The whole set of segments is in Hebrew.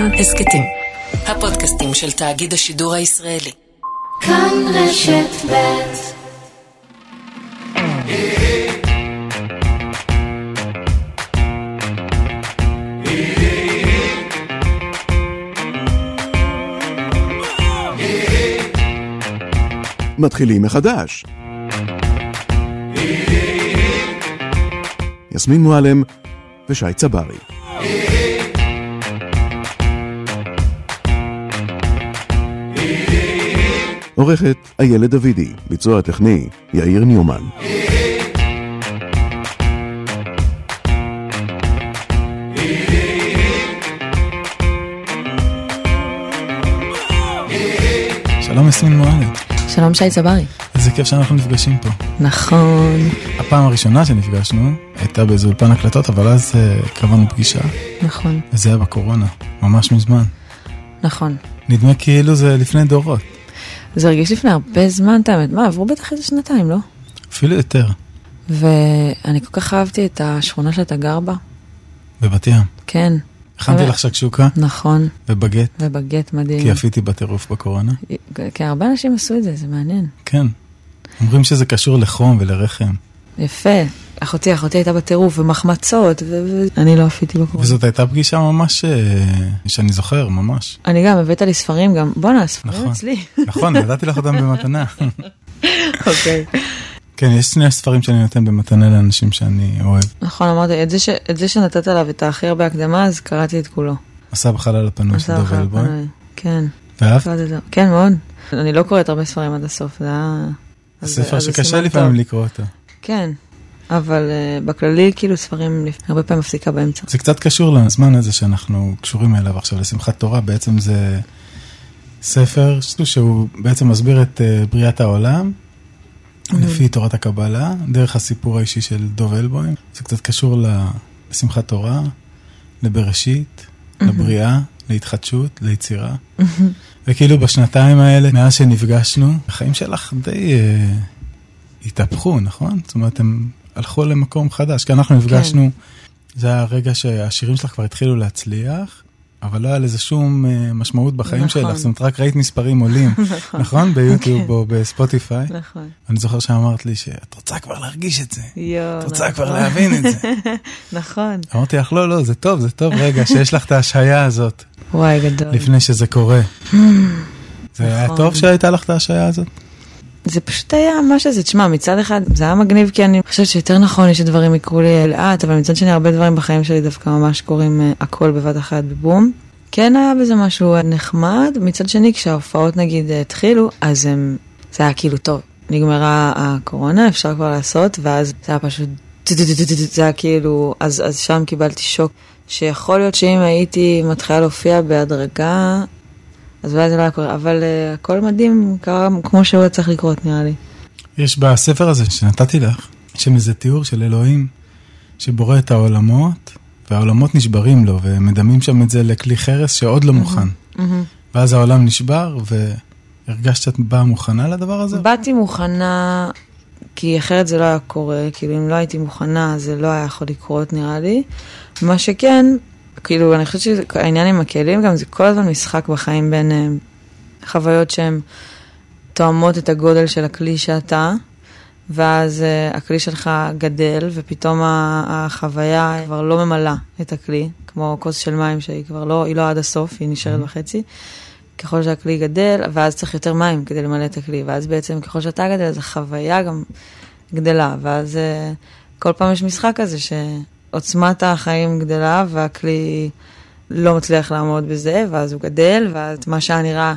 כאן הסכתים. הפודקאסטים של תאגיד השידור הישראלי. כאן רשת ב' מתחילים מחדש. יסמין מועלם ושי צברי. עורכת איילת דוידי, ביצוע טכני יאיר ניומן. שלום יסמין מועלם, שלום שי צברי. איזה כיף שאנחנו נפגשים פה. נכון, הפעם הראשונה שנפגשנו הייתה באיזה אולפן הקלטות, אבל אז uh, קבענו פגישה, נכון, וזה היה בקורונה, ממש מזמן. נכון. נדמה כאילו זה לפני דורות, זה הרגיש לפני הרבה זמן, את האמת. מה, עברו בטח איזה שנתיים, לא? אפילו יותר, ואני כל כך אהבתי את השכונה שאתה גר בה. בבת ים. כן, הכנתי לך שקשוקה נכון, ובגט, ובגט מדהים. כי יפיתי בטירוף בקורונה. כן, הרבה אנשים עשו את זה, זה מעניין. כן. אומרים שזה קשור לחום ולרחם, יפה. אחותי, אחותי הייתה בטירוף, ומחמצות, ואני לא עפיתי בקורונה. וזאת הייתה פגישה ממש, אה, שאני זוכר, ממש. אני גם, הבאת לי ספרים גם. בואנה, הספרים נכון. אצלי. נכון, נתתי לך אותם במתנה. אוקיי. כן, יש שני ספרים שאני נותן במתנה לאנשים שאני אוהב. נכון, אמרתי, את זה ש- את זה שנתת עליו את הכי הרבה הקדמה, אז קראתי את כולו. מסע בחלל הפנוי של עשה דוב. פנוי. כן. ואהבת? כן, מאוד. אני לא קוראת הרבה ספרים עד הסוף, זה היה... ספר שקשה לפעמים. לקרוא אותו. כן, אבל uh, בכללי, כאילו ספרים, הרבה פעמים מפסיקה באמצע. זה קצת קשור לזמן הזה שאנחנו קשורים אליו עכשיו, לשמחת תורה, בעצם זה ספר שהוא בעצם מסביר את אה, בריאת העולם, לפי תורת הקבלה, דרך הסיפור האישי של דוב אלבוים. זה קצת קשור לשמחת תורה, לבראשית, לבריאה, להתחדשות, ליצירה. וכאילו בשנתיים האלה, מאז שנפגשנו, החיים שלך די אה, התהפכו, נכון? זאת אומרת, הם הלכו למקום חדש, כי אנחנו נפגשנו, זה היה הרגע שהשירים שלך כבר התחילו להצליח, אבל לא היה לזה שום אה, משמעות בחיים נכון. שלך, זאת אומרת, רק ראית מספרים עולים, נכון? ביוטיוב או בספוטיפיי. נכון. אני זוכר שאמרת לי שאת רוצה כבר להרגיש את זה, יואו. את רוצה כבר נכון. להבין את זה. נכון. אמרתי לך, לא, לא, זה טוב, זה טוב רגע שיש לך את ההשעיה הזאת, וואי, גדול. לפני שזה קורה. זה היה נכון. טוב שהייתה לך את ההשעיה הזאת? זה פשוט היה מה שזה, תשמע, מצד אחד זה היה מגניב כי אני חושבת שיותר נכון לי שדברים יקרו לי לאט, אבל מצד שני הרבה דברים בחיים שלי דווקא ממש קורים אה, הכל בבת אחת בבום. כן היה בזה משהו נחמד, מצד שני כשההופעות נגיד התחילו, אז הם, זה היה כאילו טוב, נגמרה הקורונה, אפשר כבר לעשות, ואז זה היה פשוט, זה היה כאילו, אז, אז שם קיבלתי שוק, שיכול להיות שאם הייתי מתחילה להופיע בהדרגה, אז אולי זה לא היה קורה, אבל uh, הכל מדהים, קרה כמו שהוא היה צריך לקרות נראה לי. יש בספר הזה שנתתי לך, שם איזה תיאור של אלוהים שבורא את העולמות, והעולמות נשברים לו, ומדמים שם את זה לכלי חרס שעוד לא מוכן. ואז העולם נשבר, והרגשת שאת באה מוכנה לדבר הזה? באתי מוכנה, כי אחרת זה לא היה קורה, כאילו אם לא הייתי מוכנה זה לא היה יכול לקרות נראה לי. מה שכן, כאילו אני חושבת שהעניין עם הכלים גם זה כל הזמן משחק בחיים בין אה, חוויות שהן תואמות את הגודל של הכלי שאתה, ואז uh, הכלי שלך גדל, ופתאום החוויה כבר לא ממלאה את הכלי, כמו כוס של מים שהיא כבר לא, היא לא עד הסוף, היא נשארת בחצי. ככל שהכלי גדל, ואז צריך יותר מים כדי למלא את הכלי, ואז בעצם ככל שאתה גדל, אז החוויה גם גדלה, ואז uh, כל פעם יש משחק כזה שעוצמת החיים גדלה, והכלי לא מצליח לעמוד בזה, ואז הוא גדל, ואז מה שהיה נראה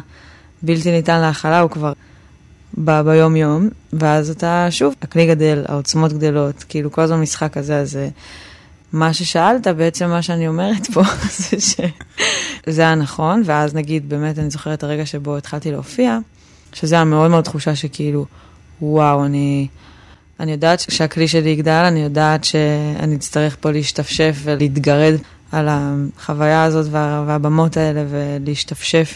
בלתי ניתן להכלה הוא כבר ב- ביום-יום, ואז אתה שוב, הכלי גדל, העוצמות גדלות, כאילו כל הזמן משחק כזה, אז אה, מה ששאלת, בעצם מה שאני אומרת פה, זה שזה היה נכון, ואז נגיד, באמת, אני זוכרת הרגע שבו התחלתי להופיע, שזה היה מאוד מאוד תחושה שכאילו, וואו, אני, אני יודעת שהכלי שלי יגדל, אני יודעת שאני אצטרך פה להשתפשף ולהתגרד על החוויה הזאת וה, והבמות האלה ולהשתפשף,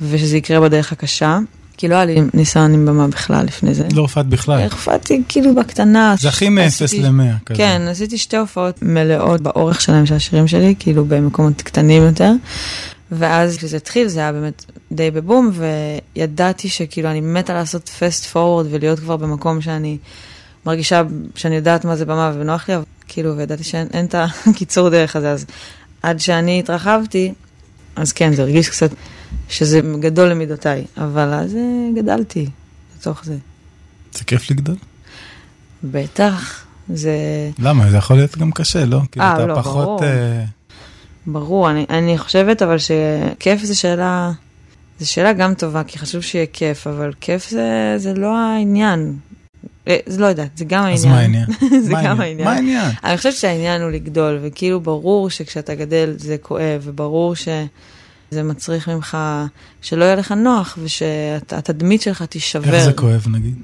ושזה יקרה בדרך הקשה. כי לא היה לי ניסיון עם במה בכלל לפני זה. לא הופעת בכלל. הופעתי כאילו בקטנה. זה הכי מ-0 עשיתי- ל-100 כזה. כן, עשיתי שתי הופעות מלאות באורך שלהם של השירים שלי, כאילו במקומות קטנים יותר. ואז כשזה התחיל זה היה באמת די בבום, וידעתי שכאילו אני מתה לעשות פסט פורוורד ולהיות כבר במקום שאני מרגישה שאני יודעת מה זה במה ונוח לי, אבל כאילו, וידעתי שאין אין את הקיצור דרך הזה, אז עד שאני התרחבתי, אז כן, זה הרגיש קצת שזה גדול למידותיי, אבל אז אה, גדלתי לתוך זה. זה כיף לגדול? בטח, זה... למה? זה יכול להיות גם קשה, לא? כאילו, אה, אתה לא, פחות... ברור. אה, ברור, אני, אני חושבת אבל שכיף זה שאלה, זו שאלה גם טובה, כי חשוב שיהיה כיף, אבל כיף זה, זה לא העניין. אה, זה לא יודעת, זה גם העניין. אז מה העניין? זה מה גם העניין. מה העניין? אני חושבת שהעניין הוא לגדול, וכאילו ברור שכשאתה גדל זה כואב, וברור שזה מצריך ממך שלא יהיה לך נוח, ושהתדמית שלך תישבר. איך זה כואב, נגיד?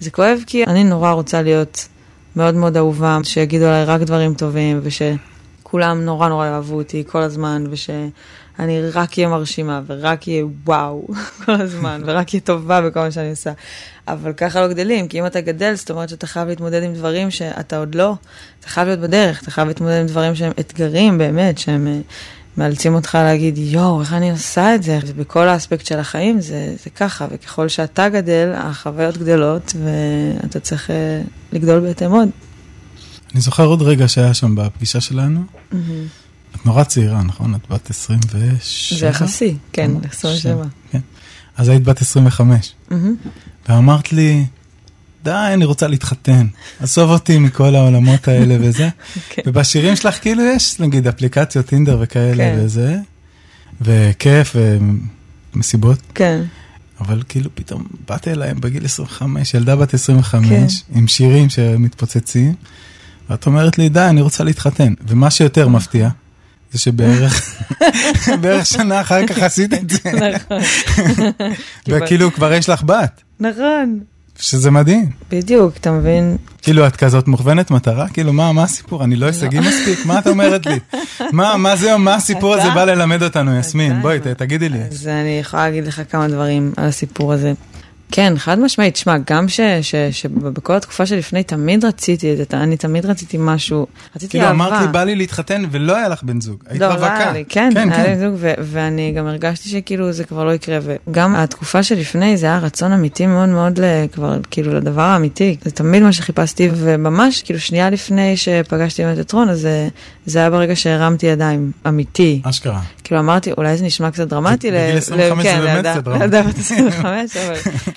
זה כואב כי אני נורא רוצה להיות מאוד מאוד אהובה, שיגידו עליי רק דברים טובים, ושכולם נורא נורא יאהבו אותי כל הזמן, ושאני רק אהיה מרשימה, ורק אהיה וואו כל הזמן, ורק אהיה טובה בכל מה שאני עושה. אבל ככה לא גדלים, כי אם אתה גדל, זאת אומרת שאתה חייב להתמודד עם דברים שאתה עוד לא, אתה חייב להיות בדרך, אתה חייב להתמודד עם דברים שהם אתגרים באמת, שהם אה, מאלצים אותך להגיד, יואו, איך אני עושה את זה? ובכל האספקט של החיים זה, זה ככה, וככל שאתה גדל, החוויות גדלות, ואתה צריך אה, לגדול בהתאם עוד. אני זוכר עוד רגע שהיה שם בפגישה שלנו. את נורא צעירה, נכון? את בת 27? זה יחסי, כן, אמרת? 27. כן. אז היית בת 25. מהמם. ואמרת לי, די, אני רוצה להתחתן. עזוב אותי מכל העולמות האלה וזה. כן. ובשירים שלך כאילו יש, נגיד, אפליקציות טינדר וכאלה כן. וזה, וכיף ומסיבות, כן, אבל כאילו פתאום באת אליהם בגיל 25, ילדה בת 25, כן. עם שירים שמתפוצצים, ואת אומרת לי, די, אני רוצה להתחתן. ומה שיותר מפתיע, זה שבערך בערך שנה אחר כך עשית את זה, נכון. וכאילו כבר יש לך בת, נכון, שזה מדהים. בדיוק, אתה מבין? כאילו את כזאת מוכוונת מטרה? כאילו מה, מה הסיפור? אני לא הישגי מספיק? מה את אומרת לי? מה, מה זה, מה הסיפור הזה בא ללמד אותנו, יסמין? בואי, תגידי לי. אז אני יכולה להגיד לך כמה דברים על הסיפור הזה. כן, חד משמעית, שמע, גם ש- ש- שבכל התקופה שלפני תמיד רציתי את זה, אני תמיד רציתי משהו, רציתי כאילו אהבה. אמרת לי, בא לי להתחתן ולא היה לך בן זוג. היית לא, לא רווקה. היה לי, כן, כן, היה לי כן. זוג, ו- ואני גם הרגשתי שכאילו זה כבר לא יקרה, וגם התקופה שלפני זה היה רצון אמיתי מאוד מאוד ל- כבר, כאילו לדבר האמיתי, זה תמיד מה שחיפשתי, וממש כאילו שנייה לפני שפגשתי באמת את רון, אז זה, זה היה ברגע שהרמתי ידיים, אמיתי. אשכרה. כאילו אמרתי, אולי זה נשמע קצת דרמטי. בגיל ל- 25 כן, זה באמת לילדה- קצת דרמטי.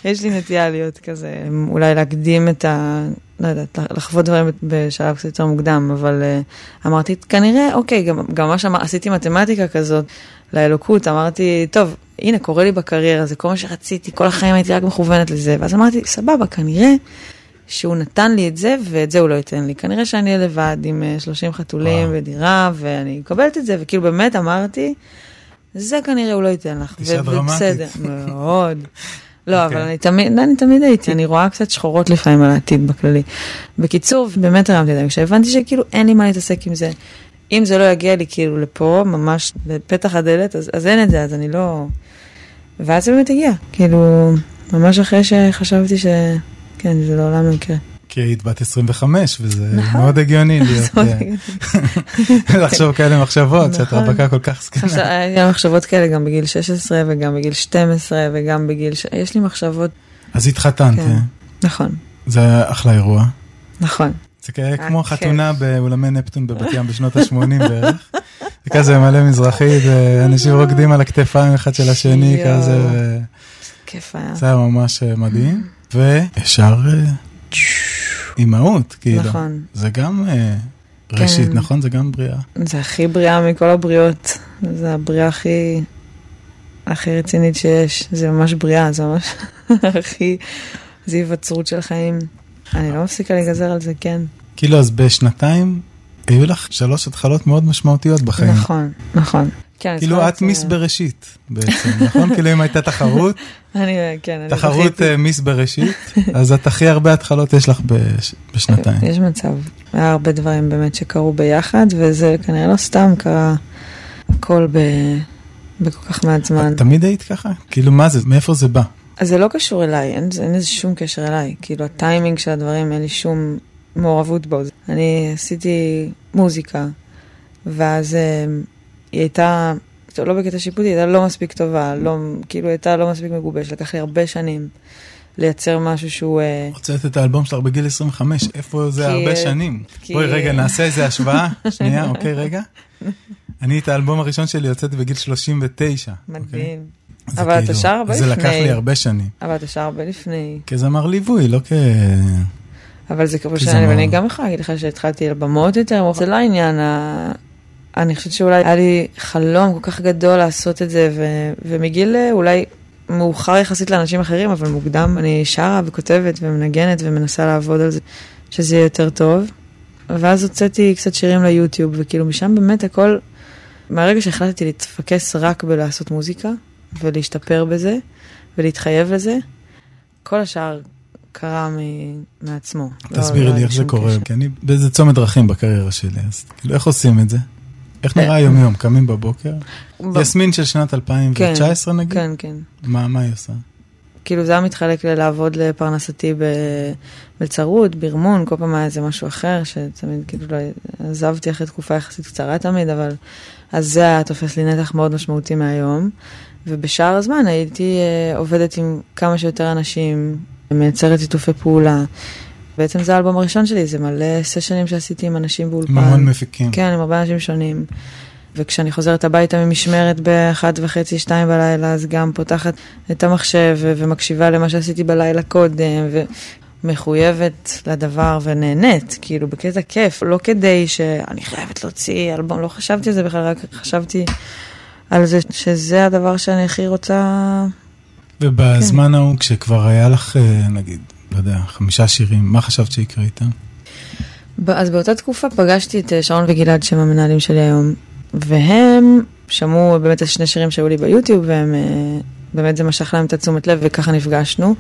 לילדה בת 25, אבל יש לי נטייה להיות כזה, אולי להקדים את ה... לא יודעת, לחוות דברים בשלב קצת יותר מוקדם, אבל uh, אמרתי, כנראה, אוקיי, גם, גם מה שעשיתי מתמטיקה כזאת לאלוקות, אמרתי, טוב, הנה, קורה לי בקריירה, זה כל מה שרציתי, כל החיים הייתי רק מכוונת לזה, ואז אמרתי, סבבה, כנראה שהוא נתן לי את זה, ואת זה הוא לא ייתן לי. כנראה שאני אהיה לבד עם אה, 30 חתולים וואו. ודירה, ואני מקבלת את זה, וכאילו באמת אמרתי, זה כנראה הוא לא ייתן לך. ו- דרמטית. מאוד. לא, אבל אוקיי. אני תמיד, אני תמיד הייתי, אני רואה קצת שחורות לפעמים על העתיד בכללי. בקיצור, באמת הרמתי ידיים, כשהבנתי שכאילו אין לי מה להתעסק עם זה. אם זה לא יגיע לי כאילו לפה, ממש לפתח הדלת, אז, אז אין את זה, אז אני לא... ואז זה באמת הגיע, כאילו, ממש אחרי שחשבתי ש... כן, זה לעולם לא יקרה. כי היית בת 25, וזה נכון. מאוד הגיוני להיות, אה. לחשוב כאלה מחשבות, שאת נכון. רווקה כל כך זקנה. היה לי מחשבות כאלה גם בגיל 16 וגם בגיל 12 וגם בגיל... ש... יש לי מחשבות, אז התחתנת, כן. אה? נכון, זה היה אחלה אירוע. נכון. זה כ- כמו אה. חתונה באולמי נפטון בבת ים בשנות ה-80 בערך. זה כזה מלא מזרחית, ואנשים רוקדים על הכתפיים אחד של השני. כזה, כיף היה. זה היה ממש אה, מדהים. וישר אה, אימהות, כאילו. נכון. זה גם אה, ראשית, כן. נכון? זה גם בריאה. זה הכי בריאה מכל הבריאות. זה הבריאה הכי... הכי רצינית שיש. זה ממש בריאה, זה ממש הכי... זה היווצרות של חיים. אני לא מפסיקה להיגזר על זה, כן. כאילו, אז בשנתיים היו לך שלוש התחלות מאוד משמעותיות בחיים. נכון, נכון. כן, כאילו, את מיס. בראשית בעצם, נכון? כאילו, אם הייתה תחרות, אני, כן, אני תחרות. אה, מיס בראשית, אז את הכי הרבה התחלות יש לך בש- בשנתיים. יש מצב. היה הרבה דברים באמת שקרו ביחד, וזה כנראה לא סתם קרה הכל ב... בכל כך מעט זמן. את תמיד היית ככה? כאילו, מה זה? מאיפה זה בא? אז זה לא קשור אליי, אין, אין לזה שום קשר אליי. כאילו, הטיימינג של הדברים, אין לי שום מעורבות בו. אני עשיתי מוזיקה, ואז אה, היא הייתה טוב, לא בקטע שיפוטי, הייתה לא מספיק טובה, לא, כאילו הייתה לא מספיק מגובשת, לקח לי הרבה שנים לייצר משהו שהוא... אה, הוצאת את האלבום שלך בגיל 25, איפה זה כי- הרבה שנים? כי- בואי רגע, נעשה איזה השוואה. שנייה, אוקיי, רגע. אני את האלבום הראשון שלי הוצאתי בגיל 39. אוקיי? מדהים. זה אבל אתה כאילו- שר הרבה זה לקח לפני. לי הרבה שנים. אבל אתה שר הרבה לפני. כזמר ליווי, לא כ... אבל זה כי שאני, ואני גם יכולה להגיד לך שהתחלתי על במות יותר. זה לא העניין, ה- אני חושבת שאולי היה לי חלום כל כך גדול לעשות את זה, ו- ומגיל אה, אולי מאוחר יחסית לאנשים אחרים, אבל מוקדם אני שרה וכותבת ומנגנת ומנסה לעבוד על זה, שזה יהיה יותר טוב. ואז הוצאתי קצת שירים ליוטיוב, וכאילו משם באמת הכל, מהרגע שהחלטתי להתפקס רק בלעשות מוזיקה, ולהשתפר בזה, ולהתחייב לזה, כל השאר קרה מ- מעצמו. לא- תסבירי לא לי איך זה קורה. כי אני באיזה צומת דרכים בקריירה שלי, אז כאילו איך עושים את זה? איך אה, נראה היום יום? קמים בבוקר? יסמין של שנת 2019 נגיד? כן, כן. מה מה היא עושה? כאילו זה היה מתחלק ללעבוד לפרנסתי במלצרות, ברמון, כל פעם היה איזה משהו אחר, שתמיד כאילו לא עזבתי אחרי תקופה יחסית קצרה תמיד, אבל אז זה היה תופס לי נתח מאוד משמעותי מהיום. ובשאר הזמן הייתי אה, עובדת עם כמה שיותר אנשים, מייצרת שיתופי פעולה. בעצם זה האלבום הראשון שלי, זה מלא סשנים שעשיתי עם אנשים באולפן. עם המון מפיקים. כן, עם הרבה אנשים שונים. וכשאני חוזרת הביתה ממשמרת באחת וחצי, שתיים בלילה, אז גם פותחת את המחשב ומקשיבה למה שעשיתי בלילה קודם, ומחויבת לדבר ונהנית, כאילו בקטע כיף, לא כדי שאני חייבת להוציא אלבום, לא חשבתי על זה בכלל, רק חשבתי על זה שזה הדבר שאני הכי רוצה... ובזמן כן. ההוא, כשכבר היה לך, אה, נגיד, לא יודע, חמישה שירים, מה חשבת שיקרה איתם? אז באותה תקופה פגשתי את אה, שרון וגלעד, שהם המנהלים שלי היום, והם שמעו באמת את שני שירים שהיו לי ביוטיוב, והם, אה, באמת זה משך להם את התשומת לב, וככה נפגשנו.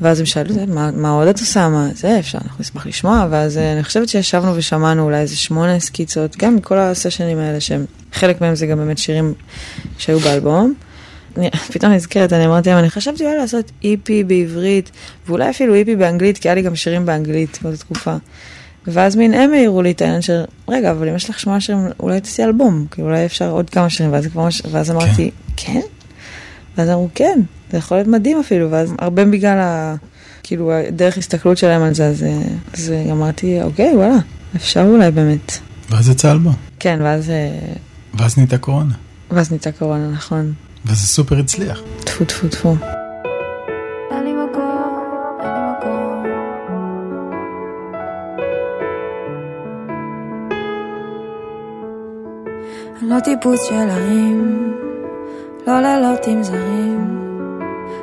ואז הם שאלו, "זה, מה, מה עוד את עושה? מה זה, אפשר, אנחנו נשמח לשמוע. ואז אה, אני חושבת שישבנו ושמענו אולי איזה שמונה סקיצות, גם מכל הסשנים האלה, שהם, חלק מהם זה גם באמת שירים שהיו באלבום. פתאום נזכרת, אני אמרתי להם, אני חשבתי אולי לעשות איפי בעברית, ואולי אפילו איפי באנגלית, כי היה לי גם שירים באנגלית באותה תקופה. ואז מין הם העירו לי את העניין של, רגע, אבל אם יש לך שמונה שירים, אולי תעשי אלבום, כאילו אולי אפשר עוד כמה שירים, ואז, כבר, ואז אמרתי, כן? ואז אמרו, כן, זה יכול להיות מדהים אפילו, ואז הרבה בגלל ה... כאילו, הדרך הסתכלות שלהם על זה, אז, אז אמרתי, אוקיי, וואלה, אפשר אולי באמת. ואז יצא אלבום, כן, ואז, אה, ואז נהייתה קורונה, ואז נהייתה קורונה, נכון. וזה סופר הצליח. טפו טפו טפו. לא טיפוס של הרים, לא לילות עם זרים,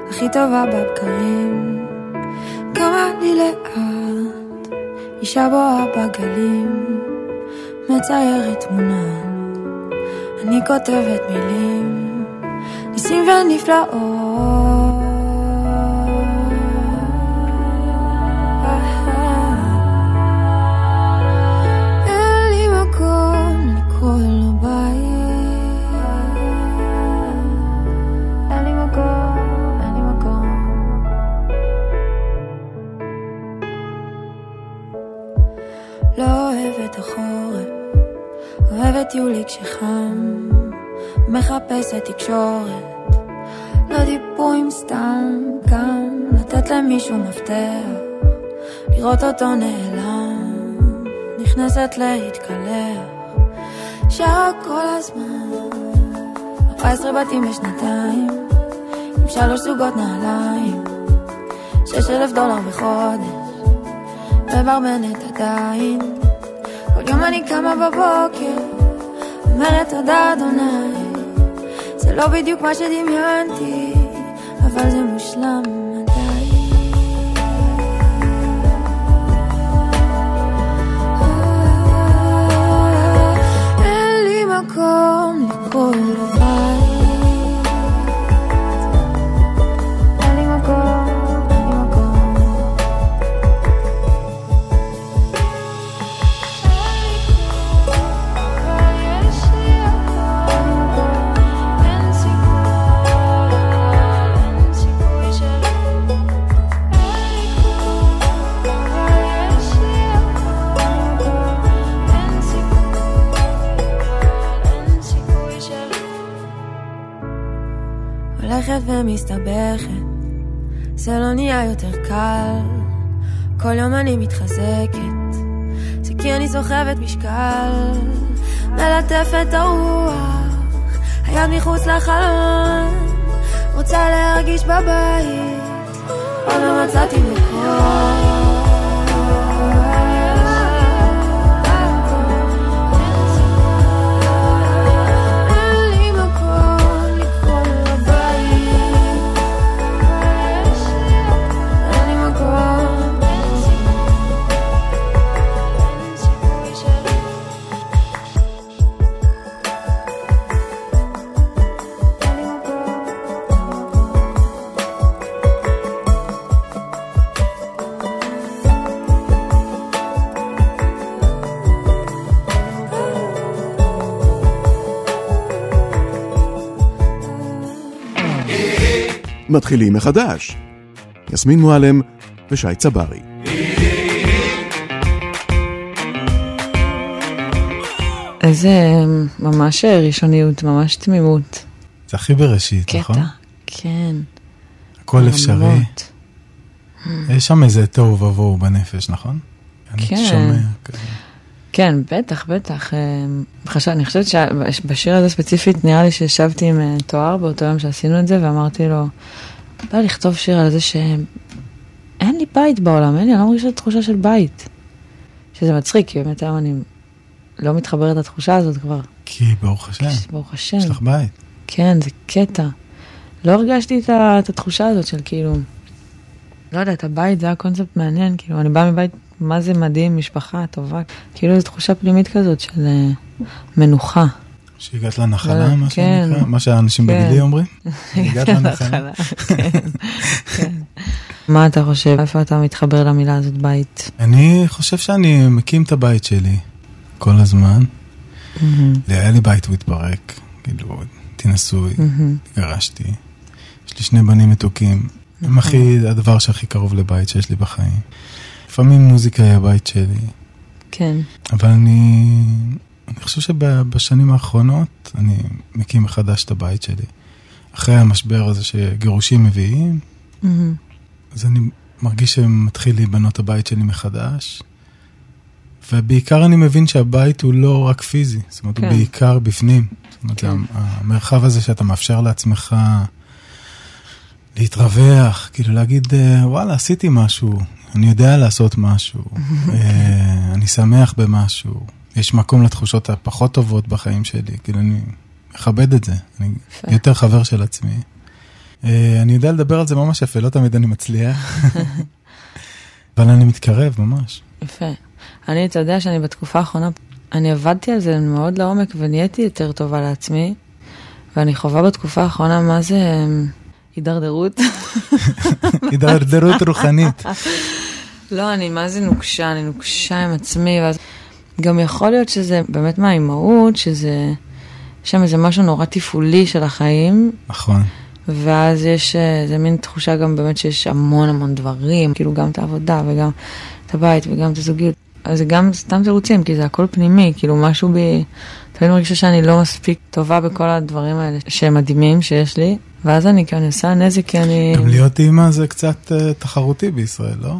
הכי טובה בבקרים, כמה לי לאט, אישה בואה בגלים, מציירת תמונה, אני כותבת מילים, ניסים ונפלאות. אין לי מקום לקרוא לו בית. אין לי מקום, אין לי מקום. לא אוהבת החורף, אוהבת יולי כשחם, מחפשת תקשורת. לא דיבורים סתם, גם לתת למישהו מפתח, לראות אותו נעלם, נכנסת להתקלח, שרה כל הזמן, 14 בתים בשנתיים, עם שלוש זוגות נעליים, שש אלף דולר בחודש, וברמנת עדיין, כל יום אני קמה בבוקר, אומרת תודה אדוני. זה לא בדיוק מה שדמיינתי, אבל זה מושלם עדיין. אין לי מקום לקרוא הולכת ומסתבכת, זה לא נהיה יותר קל. כל יום אני מתחזקת, זה כי אני סוחבת משקל, מלטף את הרוח, היד מחוץ לחלון, רוצה להרגיש בבית, עוד לא מצאתי מקום. מתחילים מחדש. יסמין מועלם ושי צברי. איזה ממש ראשוניות, ממש תמימות. זה הכי בראשית, קטע. נכון? כן. הכל אפשרי. רמות. יש שם איזה תוהו ובוהו בנפש, נכון? אני כן. שומע כזה. כן, בטח, בטח. אה, חשב, אני חושבת שבשיר הזה ספציפית, נראה לי שישבתי עם אה, תואר באותו יום שעשינו את זה, ואמרתי לו, בא לכתוב שיר על זה שאין לי בית בעולם, אין לי, אני לא מרגישה תחושה של בית. שזה מצחיק, כי באמת היום אני לא מתחברת לתחושה הזאת כבר. כי ברוך השם, ברוך השם. יש לך בית. כן, זה קטע. לא הרגשתי את, ה, את התחושה הזאת של כאילו, לא יודעת, הבית זה היה קונספט מעניין, כאילו, אני באה מבית, מה זה מדהים, משפחה טובה, כאילו זו תחושה פנימית כזאת של אה, מנוחה. שהגעת לנחלה, לא, מה כן. שנקרא, מה שהאנשים כן. בגילי אומרים. הגעת לנחלה. כן, כן. מה אתה חושב, איפה אתה מתחבר למילה הזאת בית? אני חושב שאני מקים את הבית שלי כל הזמן. היה לי בית, הוא התפרק. כאילו, הייתי נשוי, התגרשתי. יש לי שני בנים מתוקים. הם הכי, הדבר שהכי קרוב לבית שיש לי בחיים. לפעמים מוזיקה היא הבית שלי, כן, אבל אני, אני חושב שבשנים האחרונות אני מקים מחדש את הבית שלי. אחרי המשבר הזה שגירושים מביאים, אז אני מרגיש שמתחיל להיבנות הבית שלי מחדש. ובעיקר אני מבין שהבית הוא לא רק פיזי, זאת אומרת, כן. הוא בעיקר בפנים. זאת אומרת, כן. המרחב הזה שאתה מאפשר לעצמך להתרווח, כאילו להגיד, אה, וואלה, עשיתי משהו, אני יודע לעשות משהו, אה, אני שמח במשהו, יש מקום לתחושות הפחות טובות בחיים שלי, כאילו אני מכבד את זה, אני. יותר חבר של עצמי. אה, אני יודע לדבר על זה ממש יפה, לא תמיד אני מצליח, אבל אני מתקרב ממש. יפה. אני, אתה יודע שאני בתקופה האחרונה, אני עבדתי על זה מאוד לעומק ונהייתי יותר טובה לעצמי, ואני חווה בתקופה האחרונה מה זה אמ, הידרדרות. הידרדרות רוחנית. לא, אני מה זה נוקשה, אני נוקשה עם עצמי, ואז גם יכול להיות שזה באמת מהאימהות, שזה, יש שם איזה משהו נורא תפעולי של החיים, נכון. ואז יש אה, איזה מין תחושה גם באמת שיש המון המון דברים, כאילו גם את העבודה וגם את הבית וגם את הזוגיות. אז זה גם סתם תירוצים, כי זה הכל פנימי, כאילו משהו בי, תמיד מרגישה שאני לא מספיק טובה בכל הדברים האלה שהם מדהימים שיש לי, ואז אני כאילו עושה נזק כי אני... גם להיות אימא זה קצת אה, תחרותי בישראל, לא?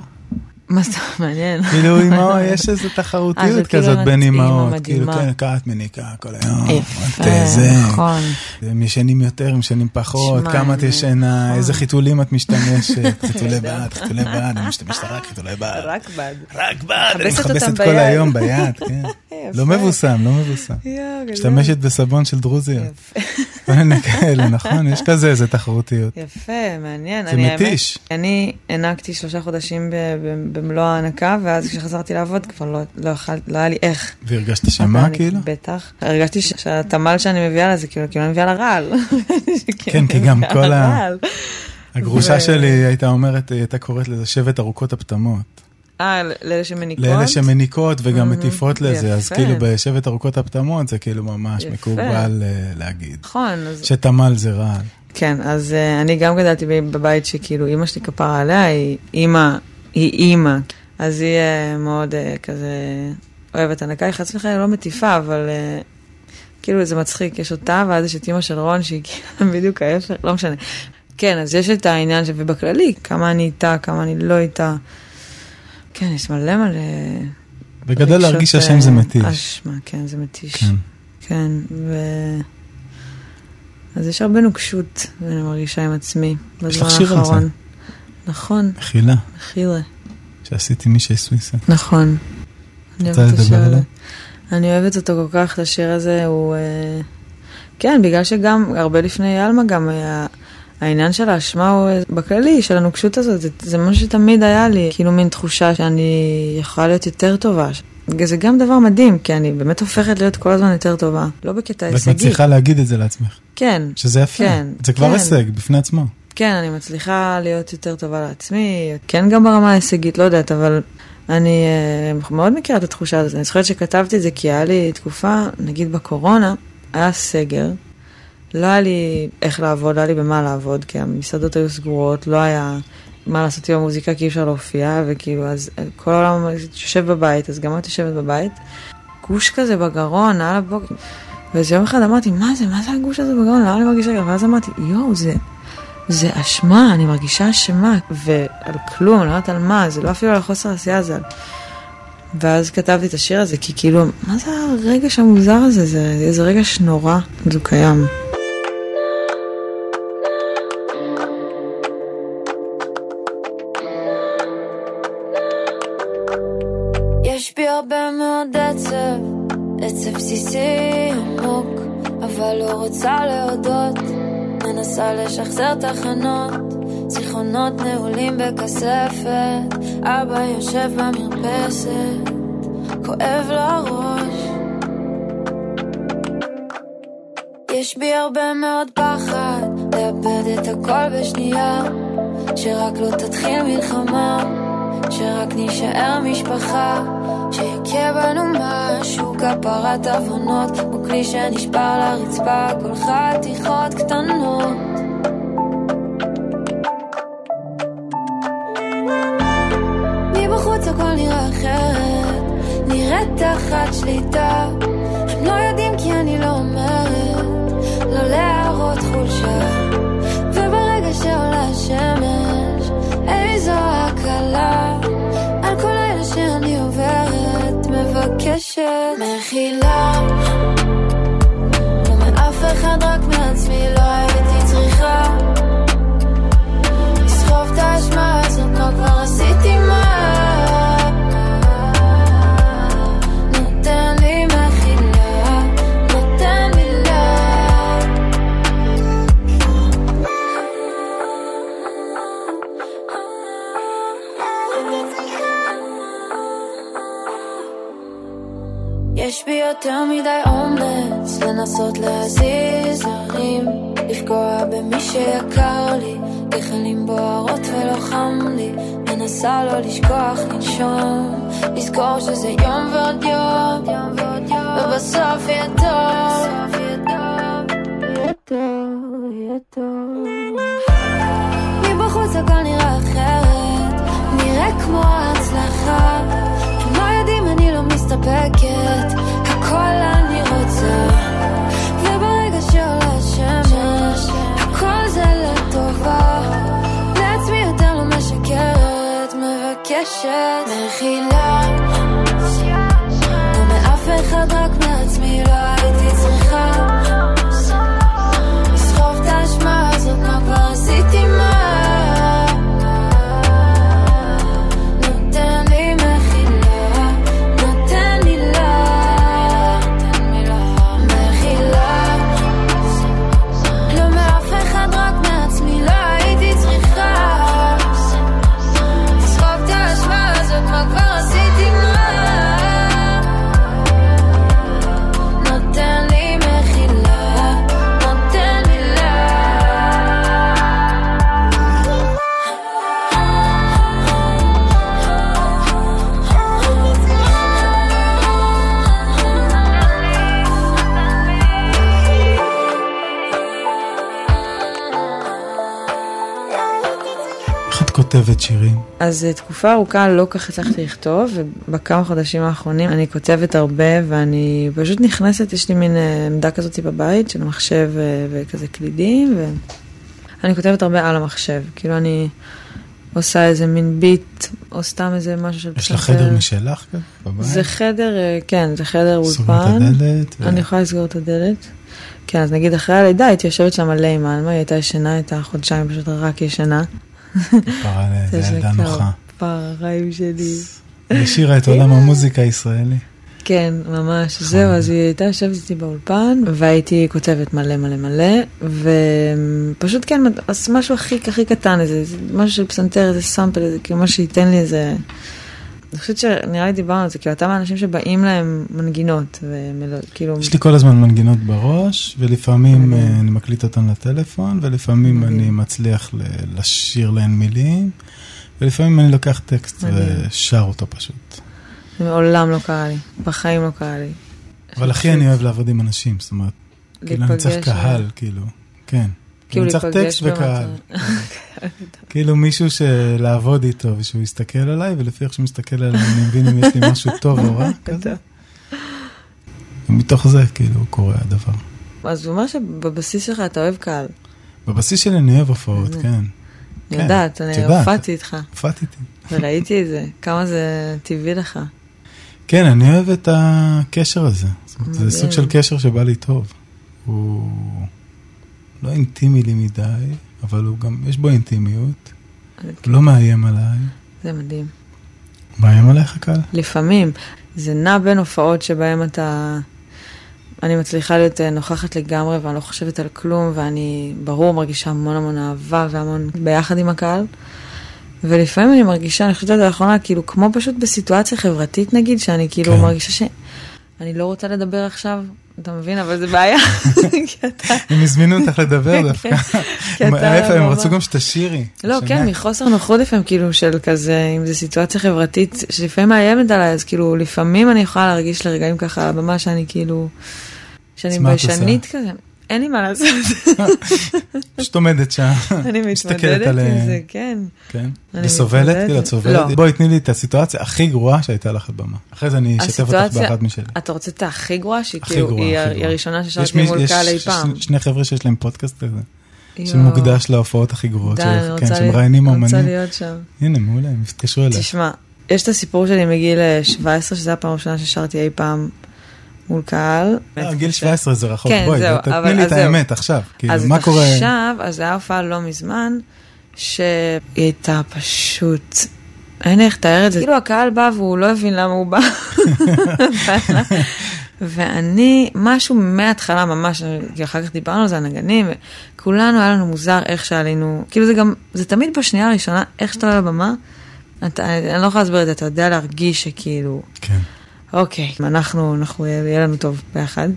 מה זה מעניין? כאילו יש איזו אה, תחרותיות זאת כאילו כזאת בין אימהות. כאילו. כן, קעת מניקה כל היום. יפה, את זה. נכון. הם ישנים יותר, הם ישנים פחות, כמה את ישנה, נכון. איזה חיתולים את משתמשת, חיתולי בד, חיתולי בד, אני משתמשת רק חיתולי בד. רק בד. רק בד, אני מכבסת כל. היום ביד, כן. לא מבוסם, לא מבוסם. משתמשת בסבון של דרוזיות. מיני כאלה, נכון? יש כזה איזה תחרותיות. יפה, מעניין. זה מתיש. אני הענקתי שלושה חודשים במלוא ההענקה, ואז כשחזרתי לעבוד כבר לא, לא, יכול, לא היה לי איך. והרגשת שמה כאילו? בטח. הרגשתי ש- שהתמ"ל שאני מביאה לה זה כאילו, כאילו אני מביאה לה רעל. כן, כי גם כל ה-. הגרושה שלי הייתה אומרת, היא הייתה קוראת לזה שבט ארוכות הפטמות. אה, לאלה שמניקות? לאלה שמניקות וגם מטיפות לזה, אז. כאילו בשבט ארוכות הפטמות זה כאילו ממש. מקובל אה, להגיד. נכון. שתמל זה רעל. כן, אז uh, אני גם גדלתי בבית שכאילו אימא שלי כפרה עליה, היא אימא, היא אימא. אז היא uh, מאוד uh, כזה אוהבת הנקה, היא חס וחלילה לא מטיפה, אבל uh, כאילו זה מצחיק, יש אותה, ואז יש את אימא של רון, שהיא כאילו בדיוק ההפך, לא משנה. כן, אז יש את העניין, ש... ובכללי, כמה אני איתה, כמה אני לא איתה. כן, יש מלא מלא... בגדול להרגיש שהשם זה אה, מתיש. אשמה, כן, זה מתיש. כן. כן, ו... אז יש הרבה נוקשות, אני מרגישה עם עצמי, יש בזמן לך שיר על זה. נכון, מחילה, חילה. שעשיתי מישהי סוויסה. נכון. אני רוצה אוהבת את לדבר השיר? הזה. אני אוהבת אותו כל כך, את השיר הזה, הוא... אה, כן, בגלל שגם, הרבה לפני עלמה גם היה... העניין של האשמה הוא אה, בכללי, של הנוקשות הזאת, זה, זה משהו שתמיד היה לי, כאילו מין תחושה שאני יכולה להיות יותר טובה. זה גם דבר מדהים, כי אני באמת הופכת להיות כל הזמן יותר טובה. לא בקטע ואת הישגי. מצליחה להגיד את זה לעצמך, כן, שזה יפה. כן, זה כבר כן. הישג בפני עצמו. כן, אני מצליחה להיות יותר טובה לעצמי, כן גם ברמה ההישגית, לא יודעת, אבל אני uh, מאוד מכירה את התחושה הזאת. אני זוכרת שכתבתי את זה כי היה לי תקופה, נגיד בקורונה, היה סגר, לא היה לי איך לעבוד, לא היה לי במה לעבוד, כי המסעדות היו סגורות, לא היה מה לעשות עם המוזיקה כי אי אפשר להופיע, וכאילו, אז אה, כל העולם יושב בבית, אז גם את יושבת בבית. גוש כזה בגרון, על הבוקר. ואיזה יום אחד אמרתי, מה זה, מה זה הגוש הזה בגרון, למה אני מרגישה ככה? ואז אמרתי, יואו, זה, זה אשמה, אני מרגישה אשמה, ועל כלום, אני לא יודעת על מה, זה לא אפילו על החוסר עשייה, זה על... ואז כתבתי את השיר הזה, כי כאילו, מה זה הרגש המוזר הזה? זה איזה רגש נורא, זה קיים. יש בי הרבה מאוד עצב, עצב בסיסי עמוק, אבל לא רוצה להודות, מנסה לשחזר תחנות, זיכרונות נעולים בכספת, אבא יושב במרפסת, כואב לו הראש. יש בי הרבה מאוד פחד, לאבד את הכל בשנייה, שרק לא תתחיל מלחמה. שרק נישאר משפחה, שיכה בנו משהו, כפרת הבנות, כמו כלי שנשבר לרצפה, כל חתיכות קטנות. מבחוץ הכל נראה אחרת, נראית תחת שליטה. הם לא יודעים כי אני לא אומרת, לא להראות חולשה. מבקשת מחילה. לא מאף אחד, רק מעצמי, לא הייתי צריכה. לסחוב את האשמה הזאת, מה כבר עשיתי יותר מדי אומץ לנסות להזיז הרים, לפגוע במי שיקר לי, גחלים בוערות ולא חם לי, מנסה לא לשכוח לנשום, לזכור שזה יום ועוד יום, ובסוף יהיה טוב, יהיה טוב, יהיה טוב. מבחוץ הכל נראה אחרת, נראה כמו הצלחה. הם לא יודעים, אני לא מסתפקת, מבקשת מחילה. לא מאף אחד, רק כותבת שירים? אז אה, תקופה ארוכה לא כך הצלחתי לכתוב, ובכמה חודשים האחרונים אני כותבת הרבה, ואני פשוט נכנסת, יש לי מין אה, עמדה כזאת בבית של מחשב אה, וכזה קלידים, ואני כותבת הרבה על המחשב. כאילו אני עושה איזה מין ביט, או סתם איזה משהו של יש לך חדר משלך בבית? זה חדר, כן, זה חדר אולפן. סוגרים את הדלת? ו- אני יכולה לסגור את הדלת. כן, אז נגיד אחרי הלידה הייתי יושבת שם מלא עם עלמה, היא הייתה ישנה, הייתה חודשיים פשוט רק ישנה. פרה ל- זה ילדה נוחה. פריים שלי. היא השאירה את עולם המוזיקה הישראלי. כן, ממש. זהו, אז היא הייתה יושבת איתי באולפן, והייתי כותבת מלא מלא מלא, ופשוט כן, אז משהו הכי הכי קטן, איזה משהו של פסנתר, איזה סאמפל, איזה כאילו משהו שייתן לי איזה... אני חושבת שנראה לי דיברנו על זה, כאילו אתה מהאנשים שבאים להם מנגינות, וכאילו... יש לי כל הזמן מנגינות בראש, ולפעמים אה, אני מקליט אותן לטלפון, ולפעמים. אני מצליח לשיר להן מילים, ולפעמים אני לוקח טקסט. ושר אותו פשוט. זה מעולם לא קרה לי, בחיים לא קרה לי. אבל הכי אני אוהב לעבוד עם אנשים, זאת אומרת, כאילו אני צריך קהל, כאילו, כן. כאילו אני צריך להיפגש טקסט וקהל. כאילו מישהו שלעבוד איתו ושהוא יסתכל עליי, ולפי איך שהוא מסתכל עליי אני מבין אם יש לי משהו טוב או רע כזה. ומתוך זה כאילו קורה הדבר. אז הוא אומר שבבסיס שלך אתה אוהב קהל. בבסיס שלי אני אוהב הופעות, זה. כן. אני כן, יודעת, אני. הופעתי איתך, הופעתי איתי. וראיתי את זה, כמה זה טבעי לך. כן, אני אוהב את הקשר הזה. זה. סוג של קשר שבא לי טוב. הוא לא אינטימי לי מדי, אבל הוא גם, יש בו אינטימיות. הוא לא מאיים עליי. זה מדהים. מאיים עליך קל? לפעמים, זה נע בין הופעות שבהן אתה... אני מצליחה להיות אה, נוכחת לגמרי ואני לא חושבת על כלום ואני ברור מרגישה המון המון אהבה והמון ביחד עם הקהל. ולפעמים אני מרגישה, אני חושבת על לאחרונה, כאילו כמו פשוט בסיטואציה חברתית נגיד, שאני כאילו כן. מרגישה שאני לא רוצה לדבר עכשיו, אתה מבין? אבל זה בעיה. הם הזמינו אותך לדבר דווקא. כי אתה להפך, הם ממש- רצו גם שתשירי. לא? כן, מחוסר נוחות לפעמים, כאילו, של כזה, אם זו סיטואציה חברתית שלפעמים מאיימת עליי, אז כאילו, לפעמים אני יכולה להרגיש לרגעים ככה על הבמה שאני כאילו, שאני ביישנית כזה. אין לי מה לעשות, פשוט עומדת שם. אני מתמודדת עם זה, כן. כן. וסובלת? כאילו, את סובלת? לא. בואי, תני לי את הסיטואציה הכי גרועה שהייתה לך על במה. אחרי זה אני אשתף אותך באחת משלי. אתה רוצה את הכי גרועה, שהיא הכי כאילו, גרועה, היא הכי ה- היא גרועה. הראשונה יש ששרתי מי- מול יש קהל אי פעם. שני חבר'ה שיש להם פודקאסט כזה. שמוקדש להופעות הכי גרועות שלך, כן, שמראיינים להיות- רוצה אומנים. להיות שם. הנה, מעולה, הם יתקשרו אליי. תשמע, יש את הסיפור שלי מגיל אה, 17, שזו הפעם הראשונה ששרתי אי פעם מול קהל. לא, גיל 17 זה רחוק, כן, בואי, זהו, תתני אבל- לי אז את. האמת עכשיו. כאילו, אז מה קורה? עכשיו, אז זו הייתה הופעה לא מזמן, שהיא הייתה פשוט... אין איך לתאר את זה. כאילו הקהל בא והוא לא הבין למה הוא בא. ואני, משהו מההתחלה ממש, כי אחר כך דיברנו על זה, הנגנים, וכולנו, היה לנו מוזר איך שעלינו, כאילו זה גם, זה תמיד בשנייה הראשונה, איך שאתה עולה לבמה, אתה, אני לא יכולה להסביר את זה, אתה יודע להרגיש שכאילו, כן. אוקיי, אנחנו, אנחנו, יהיה לנו טוב ביחד.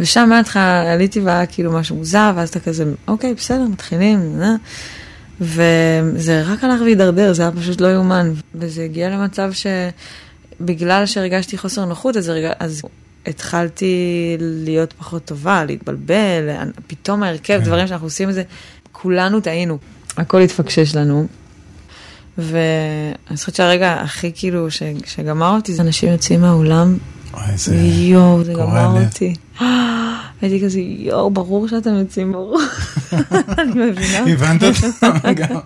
ושם מההתחלה עליתי והיה כאילו משהו מוזר, ואז אתה כזה, אוקיי, בסדר, מתחילים, אה? וזה רק הלך והידרדר, זה היה פשוט לא יאומן. וזה הגיע למצב שבגלל שהרגשתי חוסר נוחות, אז, הרג... אז התחלתי להיות פחות טובה, להתבלבל, פתאום ההרכב, כן. דברים שאנחנו עושים את זה, כולנו טעינו. הכל התפקשש לנו. ואני חושבת שהרגע הכי כאילו ש... שגמר אותי זה אנשים יוצאים מהאולם, וואי, זה... יואו, זה גמר לב. אותי. הייתי כזה, יואו, ברור שאתם יוצאים, ברור. אני מבינה. הבנת אותו? גם.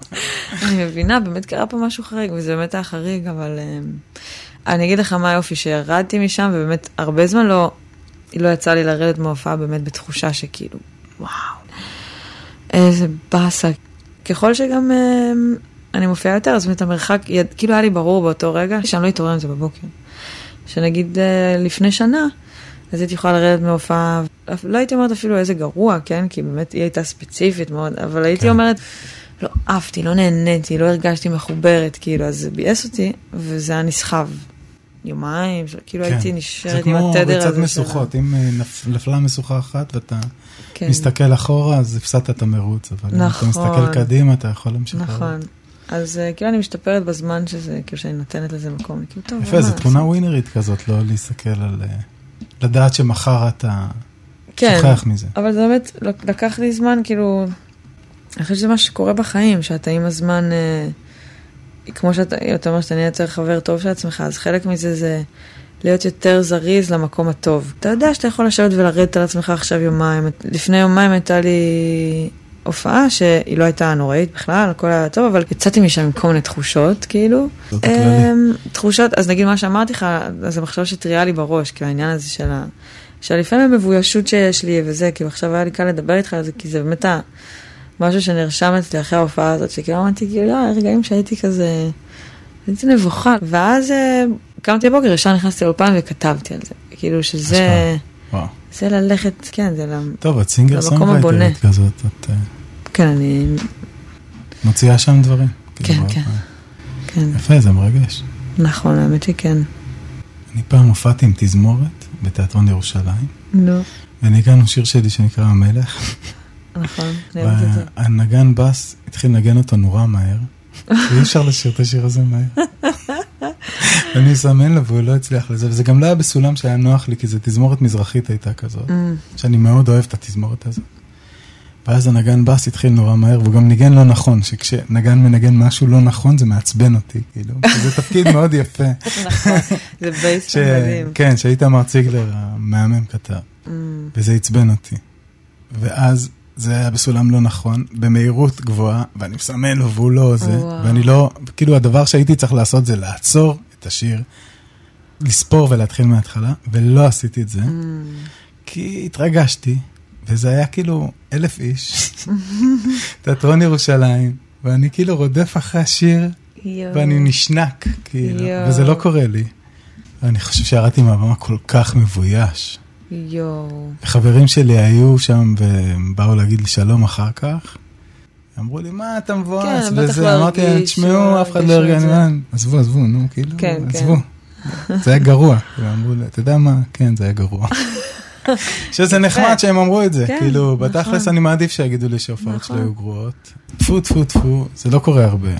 אני מבינה, באמת קרה פה משהו חריג, וזה באמת היה חריג, אבל אמ, אני אגיד לך מה היופי, שירדתי משם, ובאמת הרבה זמן לא, לא יצא לי לרדת מההופעה באמת בתחושה שכאילו, וואו, איזה באסה. ככל שגם אמ, אני מופיעה יותר, אז באמת המרחק, יד- כאילו היה לי ברור באותו רגע, שאני לא אתעורר עם זה בבוקר. שנגיד אה, לפני שנה, אז הייתי יכולה לרדת מהופעה, לא הייתי אומרת אפילו איזה גרוע, כן? כי באמת היא הייתה ספציפית מאוד, אבל הייתי כן. אומרת, לא עפתי, לא נהניתי, לא הרגשתי מחוברת, כאילו, אז זה ביאס אותי, וזה היה נסחב. יומיים, כאילו כן. הייתי זה נשארת עם כמו התדר הזה. ריצת של ה- משוכות, אם אה, נפ- נפלה משוכה אחת ואתה כן, מסתכל אחורה, אז הפסדת את המרוץ, אבל אם אתה נכון. מסתכל קדימה, אתה יכול להמשיך. נכון. לרוץ. אז אה, כאילו אני משתפרת בזמן שזה, כאילו שאני נותנת לזה מקום, כאילו, טוב, יפה, זו לעשות?" תכונה ווינרית כזאת, לא להסתכל על... אה, לדעת שמחר אתה כן. שוכח מזה. אבל זה באמת לק- לקח לי זמן, כאילו, אני חושבת שזה מה שקורה בחיים, שאתה עם הזמן, אה, כמו שאתה אתה אומר שאתה נהיה יותר חבר טוב של עצמך, אז חלק מזה זה להיות יותר זריז למקום הטוב. אתה יודע שאתה יכול לשבת ולרדת על עצמך עכשיו יומיים. לפני יומיים הייתה לי הופעה שהיא לא הייתה נוראית בכלל, הכל היה טוב, אבל יצאתי משם עם כל מיני תחושות, כאילו. אמ, תחושות, אז נגיד מה שאמרתי לך, אז זה מחשבה שטריה לי בראש, כאילו העניין הזה של ה... שלפעמים המבוישות שיש לי וזה, כאילו עכשיו היה לי קל לדבר איתך על זה, כי זה באמת ה... משהו שנרשם אצלי אחרי ההופעה הזאת, שכאילו אמרתי, כאילו, לא, רגעים שהייתי כזה, הייתי נבוכה. ואז אה, קמתי בבוקר, ישר נכנסתי לאולפן וכתבתי על זה. כאילו שזה. וואו. זה ללכת, כן, זה למ... טוב, את סינגר למקום הבונה. סונגרייטרית כזאת, את אה, כן, אני, מוציאה שם דברים. כן, כאילו, כן. אה, כן, יפה, זה מרגש. נכון, האמת שכן. אני פעם הופעתי עם תזמורת בתיאטרון ירושלים, נו, וניגענו שיר שלי שנקרא המלך, נכון, אני אוהבת את זה. והנגן בס התחיל לנגן אותו נורא מהר, ואי אפשר לשיר את השיר הזה מהר. אני אסמן לו והוא לא הצליח לזה, וזה גם לא היה בסולם שהיה נוח לי, כי זו תזמורת מזרחית הייתה כזאת, Mm, שאני מאוד אוהב את התזמורת הזאת. ואז הנגן בס התחיל נורא מהר, והוא גם ניגן לא נכון, שכשנגן מנגן משהו לא נכון זה מעצבן אותי, כאילו, זה תפקיד מאוד יפה. נכון, זה בייס. מדהים. כן, שאיתמר ציגלר המהמם כתב, Mm, וזה עצבן אותי. ואז זה היה בסולם לא נכון, במהירות גבוהה, ואני מסמן לו והוא לא זה, וואו. ואני לא, כאילו הדבר שהייתי צריך לעשות זה לעצור את השיר, לספור ולהתחיל מההתחלה, ולא עשיתי את זה, mm. כי התרגשתי, וזה היה כאילו אלף איש, תיאטרון ירושלים, ואני כאילו רודף אחרי השיר, יואו. ואני נשנק, כאילו, יואו. וזה לא קורה לי. ואני חושב שירדתי מהבמה כל כך מבויש. יואו. חברים שלי היו שם והם באו להגיד לי שלום אחר כך. אמרו לי, מה אתה מבואס? כן, בטח לא אמרתי להם, תשמעו, אף אחד לא הרגישו הרגיע, את אני זה." אומר, עזבו, עזבו, נו, כאילו, כן, עזבו. זה היה גרוע. כאילו, אמרו לי, אתה יודע מה? כן, זה היה גרוע. שזה נחמד שהם אמרו את זה, כן, כאילו, נכון. בתכלס אני מעדיף שיגידו לי שההופעות שלי נכון. היו גרועות. טפו, טפו, טפו, זה לא קורה הרבה.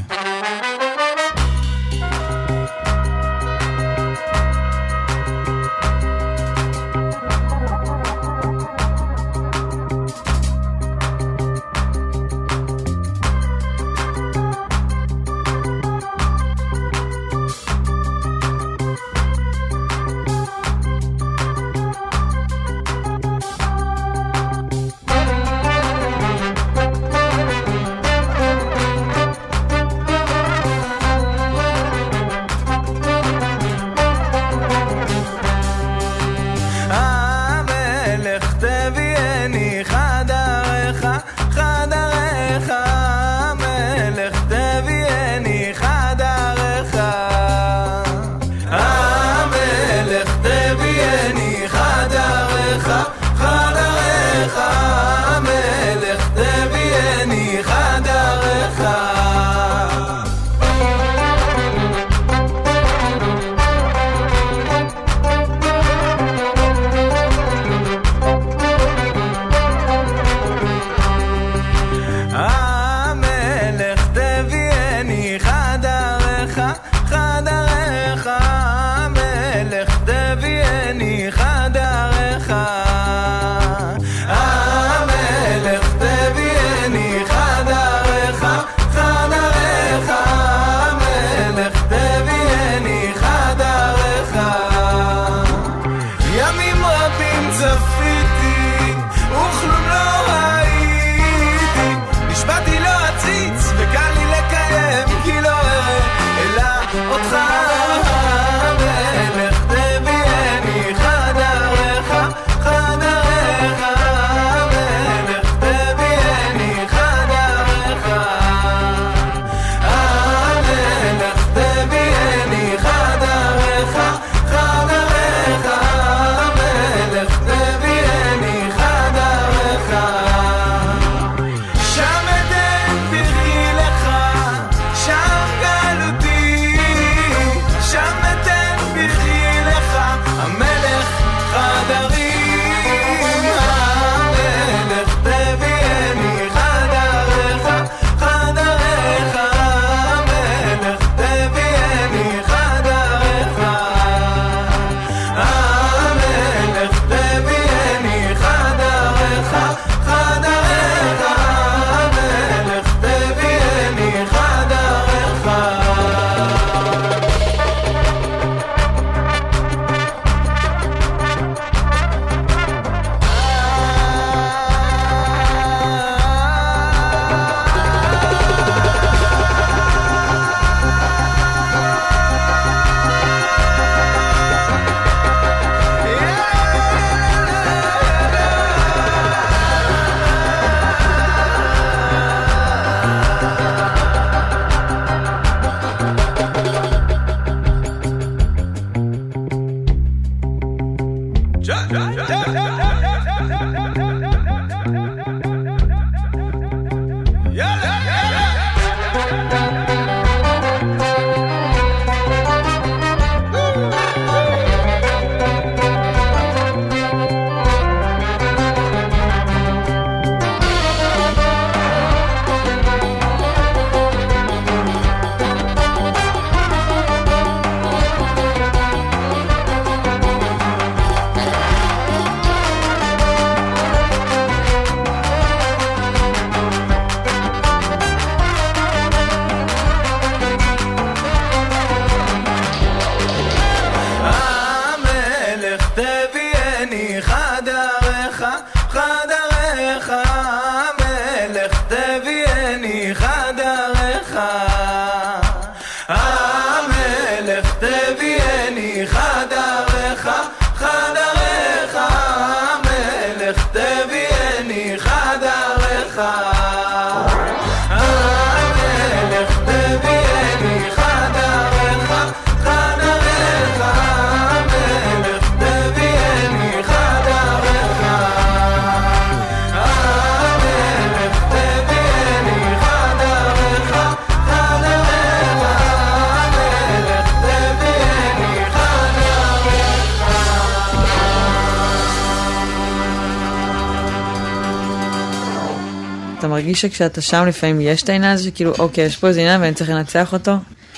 מרגיש שכשאתה שם לפעמים יש את העניין הזה שכאילו, אוקיי, יש פה איזה עניין ואני צריך לנצח אותו?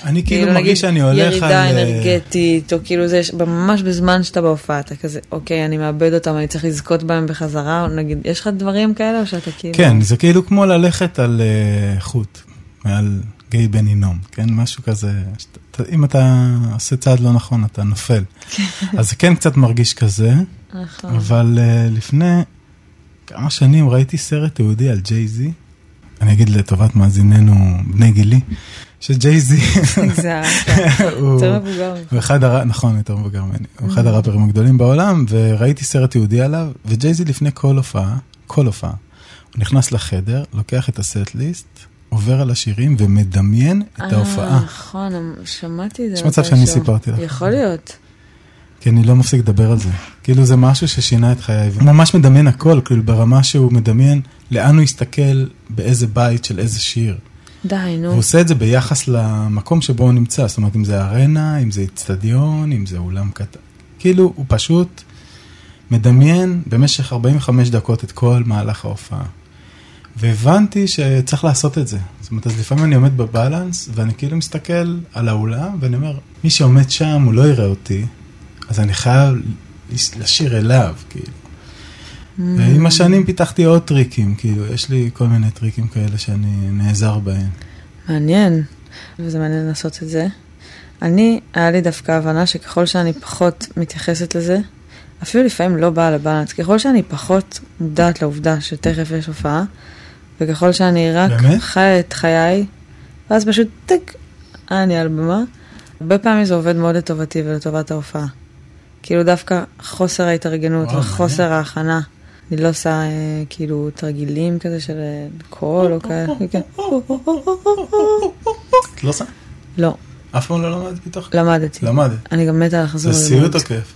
אני כאילו נגיד, מרגיש שאני הולך על... ירידה אה, אנרגטית, או כאילו זה, ממש בזמן שאתה בהופעה, אתה כזה, אוקיי, אני מאבד אותם, אני צריך לזכות בהם בחזרה, או נגיד, יש לך דברים כאלה, או שאתה כאילו... כן, זה כאילו כמו ללכת על אה, חוט, מעל גיא בן הינום, כן? משהו כזה, שאתה- אם אתה עושה צעד לא נכון, אתה נופל. אז זה כן קצת מרגיש כזה, נכון. אבל אה, לפני כמה שנים ראיתי סרט תיעודי על ג'יי-זי. אני אגיד לטובת מאזיננו בני גילי, שג'יי-זי הוא... אחד הר... נכון, יותר מבוגר ממני. הוא אחד הראפרים הגדולים בעולם, וראיתי סרט תיעודי עליו, וג'ייזי לפני כל הופעה, כל הופעה, הוא נכנס לחדר, לוקח את הסט ליסט, עובר על השירים ומדמיין את ההופעה. אה, נכון, שמעתי את זה. יש מצב שאני. סיפרתי לך. יכול להיות. כי אני לא מפסיק לדבר על זה. כאילו זה משהו ששינה את חיי. הוא ממש מדמיין הכל, כאילו ברמה שהוא מדמיין לאן הוא יסתכל, באיזה בית של איזה שיר. די, נו. והוא עושה את זה ביחס למקום שבו הוא נמצא, זאת אומרת, אם זה ארנה, אם זה אצטדיון, אם זה אולם קטן. כאילו, הוא פשוט מדמיין במשך 45 דקות את כל מהלך ההופעה. והבנתי שצריך לעשות את זה. זאת אומרת, אז לפעמים אני עומד בבלנס, ואני כאילו מסתכל על האולם, ואני אומר, מי שעומד שם, הוא לא יראה אותי, אז אני חייב לשיר אליו, כאילו. ועם השנים פיתחתי עוד טריקים, כאילו, יש לי כל מיני טריקים כאלה שאני נעזר בהם. מעניין, וזה מעניין לעשות את זה. אני, היה לי דווקא הבנה שככל שאני פחות מתייחסת לזה, אפילו לפעמים לא באה לבלנס, ככל שאני פחות מודעת לעובדה שתכף יש הופעה, וככל שאני רק באמת? חיה את חיי, ואז פשוט טק, אני על במה, הרבה פעמים זה עובד מאוד לטובתי ולטובת ההופעה. כאילו דווקא חוסר ההתארגנות וחוסר ההכנה. אני לא עושה אה, כאילו תרגילים כזה של אה, קול או כאלה. כן. את לא שם? לא, אף פעם לא למדת מתוך? למדתי. למדת. אני גם מתה לחזור זה ללמוד. סיוט או כיף?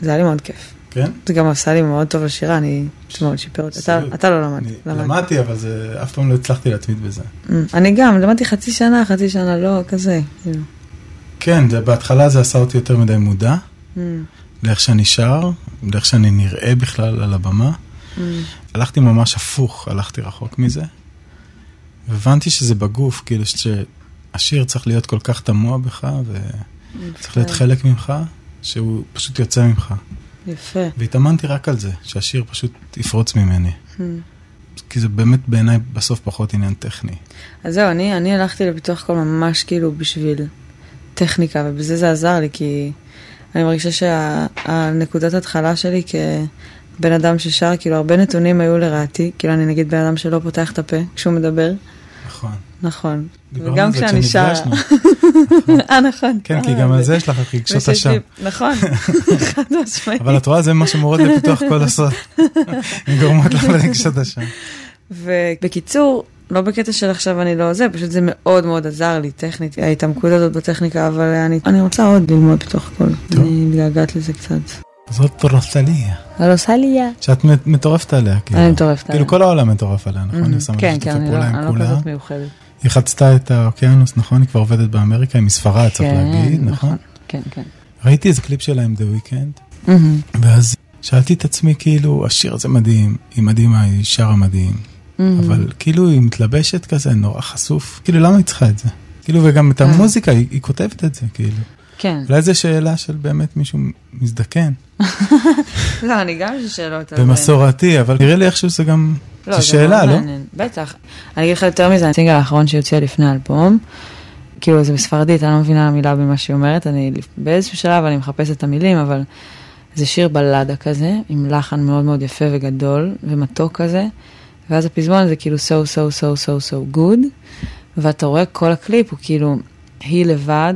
זה היה לי מאוד כיף. כן? זה גם עשה לי מאוד טוב לשירה, אני מאוד שיפר אותי. אתה- לא למדת. למדתי. אבל זה, אף פעם לא הצלחתי להתמיד בזה. Mm, אני גם, למדתי חצי שנה, חצי שנה לא, כזה. כאילו. כן, זה, בהתחלה זה עשה אותי יותר מדי מודע, Mm, לאיך שאני שר, לאיך שאני נראה בכלל על הבמה. mm. הלכתי ממש הפוך, הלכתי רחוק מזה. והבנתי שזה בגוף, כאילו שהשיר צריך להיות כל כך תמוה בך, וצריך להיות. חלק ממך, שהוא פשוט יוצא ממך. יפה. והתאמנתי רק על זה, שהשיר פשוט יפרוץ ממני. Mm. כי זה באמת בעיניי בסוף פחות עניין טכני. אז זהו, אני, אני הלכתי לפיתוח קול ממש כאילו בשביל טכניקה, ובזה זה עזר לי, כי אני מרגישה שהנקודת התחלה שלי כבן אדם ששר, כאילו הרבה נתונים היו לרעתי, כאילו אני נגיד בן אדם שלא פותח את הפה כשהוא מדבר, נכון. נכון. וגם כשאני שרה. כשנפגשנו. אה, נכון. כן, כי גם על זה יש לך רגשות אשם. נכון, חד משמעית. אבל את רואה, זה מה שמורות לפיתוח קול עושות. הן גורמות לך לרגשות אשם. ובקיצור, לא בקטע של עכשיו אני לא זה, פשוט זה מאוד מאוד עזר לי טכנית, ההתעמקות הזאת בטכניקה, אבל אני, אני רוצה עוד ללמוד פיתוח קול. טוב. אני מתגעגעת לזה קצת. זאת רוסליה. הרוסליה. שאת מט- מטורפת עליה, כאילו. אני מטורפת כאילו עליה. כל העולם מטורף עליה, נכון? עושה כן, כן, אני לא אני לא. כזאת מיוחדת. היא חצתה את האוקיינוס, נכון? היא כבר עובדת באמריקה, היא מספרד, צריך כן, להגיד, נכון? כן, כן. ראיתי איזה קליפ שלה עם The Weeknd, מהמם, ואז שאלתי את עצמי, כאילו, השיר הזה מדהים, היא מדהימה, היא שרה מדהים. אבל כאילו היא מתלבשת כזה, נורא חשוף, כאילו, למה היא צריכה את זה? כאילו, וגם את אה. המוזיקה, היא היא כותבת את זה, כאילו. כן. אולי זו שאלה של באמת מישהו מזדקן, לא, אני גם יש שאלות. ומסורתי, אבל נראה לי איכשהו זה גם, לא, זו שאלה, לא? בטח. אני אגיד לך יותר מזה, הסינגל האחרון שהיא הוציאה לפני האלבום, כאילו זה בספרדית, אני לא מבינה מילה במה שהיא אומרת, אני באיזשהו שלב אני מחפשת את המילים, אבל זה שיר בלדה כזה, עם לחן מאוד מאוד יפה וגדול, ומתוק כזה, ואז הפזמון זה כאילו so so so so so good, ואתה רואה כל הקליפ הוא כאילו, היא לבד,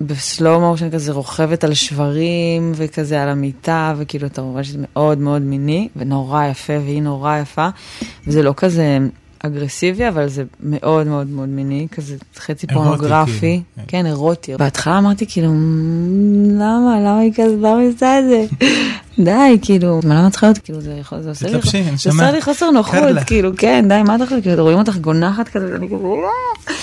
בסלואו מושן כזה רוכבת על שברים וכזה על המיטה, וכאילו אתה רואה שזה מאוד מאוד מיני ונורא יפה והיא נורא יפה, וזה לא כזה אגרסיבי, אבל זה מאוד מאוד מאוד מיני, כזה חצי פורנוגרפי, כאילו, כן. כן, אירוטי. בהתחלה אמרתי כאילו, "מ, למה, למה היא כזה, למה היא עושה את זה? די, כאילו, מה למה צריכה להיות, כאילו, זה זה עושה לי, זה. עושה לי חוסר נוחות. כאילו, כן, די, מה אתה חושב, כאילו, רואים אותך גונחת כזה, כזה, "אה."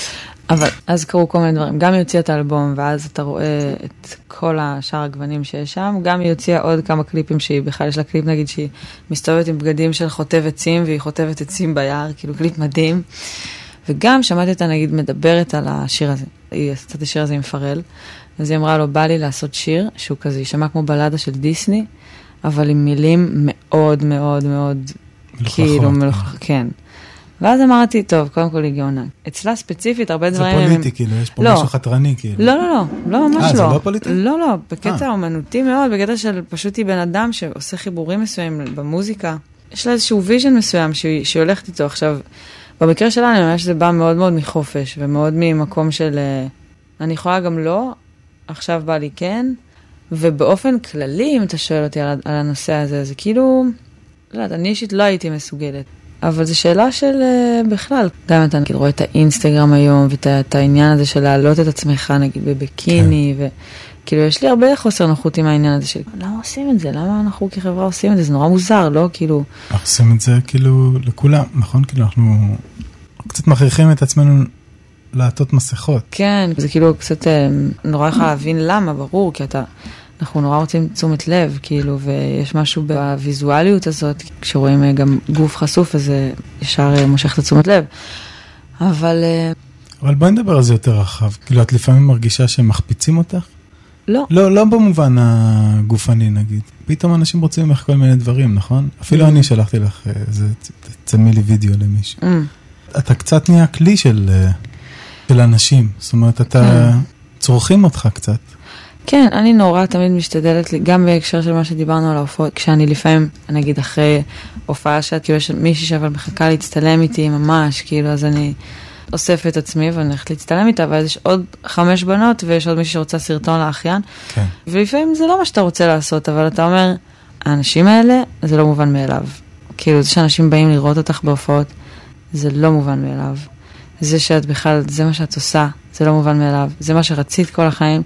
אבל אז קרו כל מיני דברים, גם היא הוציאה את האלבום, ואז אתה רואה את כל השאר הגוונים שיש שם, גם היא הוציאה עוד כמה קליפים שהיא בכלל, יש לה קליפ נגיד שהיא מסתובבת עם בגדים של חוטב עצים, והיא חוטבת עצים ביער, כאילו קליפ מדהים. וגם שמעתי אותה נגיד מדברת על השיר הזה, היא עשתה את השיר הזה עם פרל, אז היא אמרה לו, בא לי לעשות שיר, שהוא כזה יישמע כמו בלדה של דיסני, אבל עם מילים מאוד מאוד מאוד, מלוכלכות, כאילו. מלוכלכות, כן. ואז אמרתי, טוב, קודם כל היא גאונה. אצלה ספציפית, הרבה זה דברים... הם- פוליטי, כאילו, יש פה לא. משהו חתרני, כאילו. לא, לא, לא, לא, ממש אה, לא. זה לא פוליטי? לא, לא, בקטע אה. אומנותי מאוד, בקטע של פשוט היא בן אדם שעושה חיבורים מסוימים במוזיקה. יש לה איזשהו vision מסוים שהיא, שהיא הולכת איתו. עכשיו, במקרה שלה אני אומרת שזה בא מאוד מאוד מחופש, ומאוד ממקום של אה, אני יכולה גם לא, עכשיו בא לי כן. ובאופן כללי, אם אתה שואל אותי על, על הנושא הזה, זה כאילו, לא יודעת, אני אישית לא הייתי מסוגלת. אבל זו שאלה של uh, בכלל, גם אתה נגיד רואה את האינסטגרם היום, ואת את העניין הזה של להעלות את עצמך נגיד בביקיני, כן. וכאילו יש לי הרבה חוסר נוחות עם העניין הזה של למה עושים את זה? למה אנחנו כחברה עושים את זה? זה נורא מוזר, לא? כאילו, אנחנו עושים את זה כאילו לכולם, נכון? כאילו אנחנו קצת מכריחים את עצמנו לעטות מסכות. כן, זה כאילו קצת אה, נורא יכול להבין למה, ברור, כי אתה, אנחנו נורא רוצים תשומת לב, כאילו, ויש משהו בוויזואליות הזאת, כשרואים אה, גם גוף חשוף, אז זה ישר אה, מושך את התשומת לב. אבל אה, אבל בואי נדבר על זה יותר רחב. כאילו, את לפעמים מרגישה שהם מחפיצים אותך? לא, לא, לא במובן הגופני נגיד. פתאום אנשים רוצים ממך כל מיני דברים, נכון? אפילו אני שלחתי לך אה, איזה, תצלמי לי וידאו למישהו. אמ, אתה קצת נהיה כלי של, אה, של אנשים. זאת אומרת, אתה, צורכים אותך קצת. כן, אני נורא תמיד משתדלת, גם בהקשר של מה שדיברנו על ההופעות, כשאני לפעמים, נגיד אחרי הופעה שאת, כאילו יש מישהי שאבל מחכה להצטלם איתי ממש, כאילו, אז אני אוספת את עצמי ואני הולכת להצטלם איתה, ואז יש עוד חמש בנות ויש עוד מישהי שרוצה סרטון לאחיין, כן. ולפעמים זה לא מה שאתה רוצה לעשות, אבל אתה אומר, האנשים האלה, זה לא מובן מאליו. כאילו, זה שאנשים באים לראות אותך בהופעות, זה לא מובן מאליו. זה שאת בכלל, זה מה שאת עושה, זה לא מובן מאליו. זה מה שרצית כל החיים,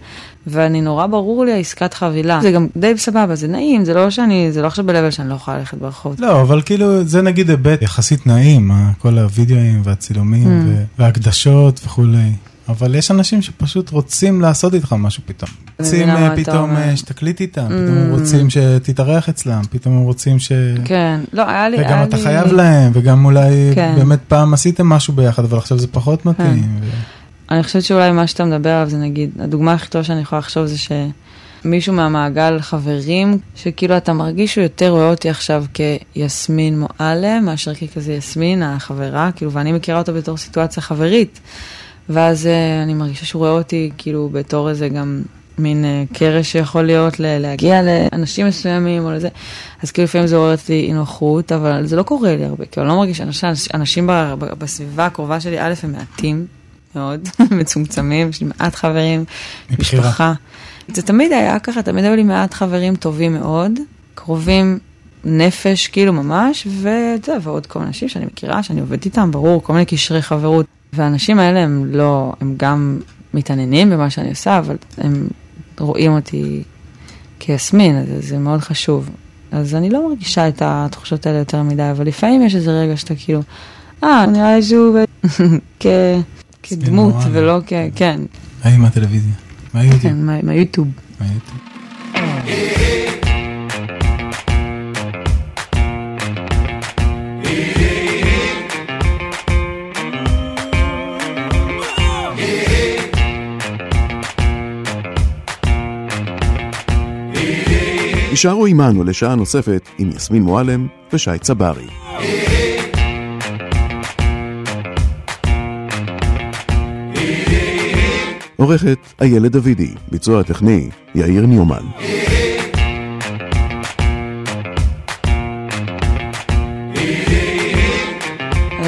ואני נורא ברור לי העסקת חבילה. זה גם די סבבה, זה נעים, זה לא שאני, זה לא עכשיו ב-level שאני לא יכולה ללכת ברחוב. לא, אבל כאילו, זה נגיד היבט יחסית נעים, ה- כל הווידאוים והצילומים Mm. ו- וההקדשות וכולי. אבל יש אנשים שפשוט רוצים לעשות איתך משהו פתאום. רוצים אה, פתאום. אה, שתקליט איתם, פתאום הם Mm. רוצים שתתארח אצלם, פתאום הם רוצים ש... כן, לא, היה לי... וגם היה אתה לי... חייב להם, וגם אולי כן. באמת פעם עשיתם משהו ביחד, אבל עכשיו זה פחות מתאים. אני חושבת שאולי מה שאתה מדבר עליו זה נגיד, הדוגמה הכי טובה שאני יכולה לחשוב זה שמישהו מהמעגל חברים, שכאילו אתה מרגיש שהוא יותר רואה אותי עכשיו כיסמין מועלם, מאשר ככזה יסמין, החברה, כאילו, ואני מכירה אותו בתור סיטואציה חברית. ואז אה, אני מרגישה שהוא רואה אותי כאילו בתור איזה גם מין אה, קרש שיכול להיות להגיע לאנשים מסוימים או לזה. אז כאילו לפעמים זה עורר אותי אי נוחות, אבל זה לא קורה לי הרבה, כי אני לא מרגישה, אנשים, אנשים בסביבה הקרובה שלי, א', הם מעטים מאוד, מצומצמים, יש לי מעט חברים, מבחירה. משפחה. זה תמיד היה ככה, תמיד היו לי מעט חברים טובים מאוד, קרובים נפש כאילו ממש, יודע, ועוד כל מיני אנשים שאני מכירה, שאני עובדת איתם, ברור, כל מיני קשרי חברות. והאנשים האלה הם לא, הם גם מתעניינים במה שאני עושה, אבל הם רואים אותי כיסמין, אז זה מאוד חשוב. אז אני לא מרגישה את התחושות האלה יותר מדי, אבל לפעמים יש איזה רגע שאתה כאילו, אה, נראה לי שהוא. כדמות מועלם. ולא כ... כן, ההיא מהטלוויזיה, מהיוטיוב. כן, מה- מהיוטיוב. מהיוטיוב. יישארו עמנו לשעה נוספת עם יסמין מועלם ושי צברי. עורכת איילת דוידי, ביצוע טכני יאיר ניומן.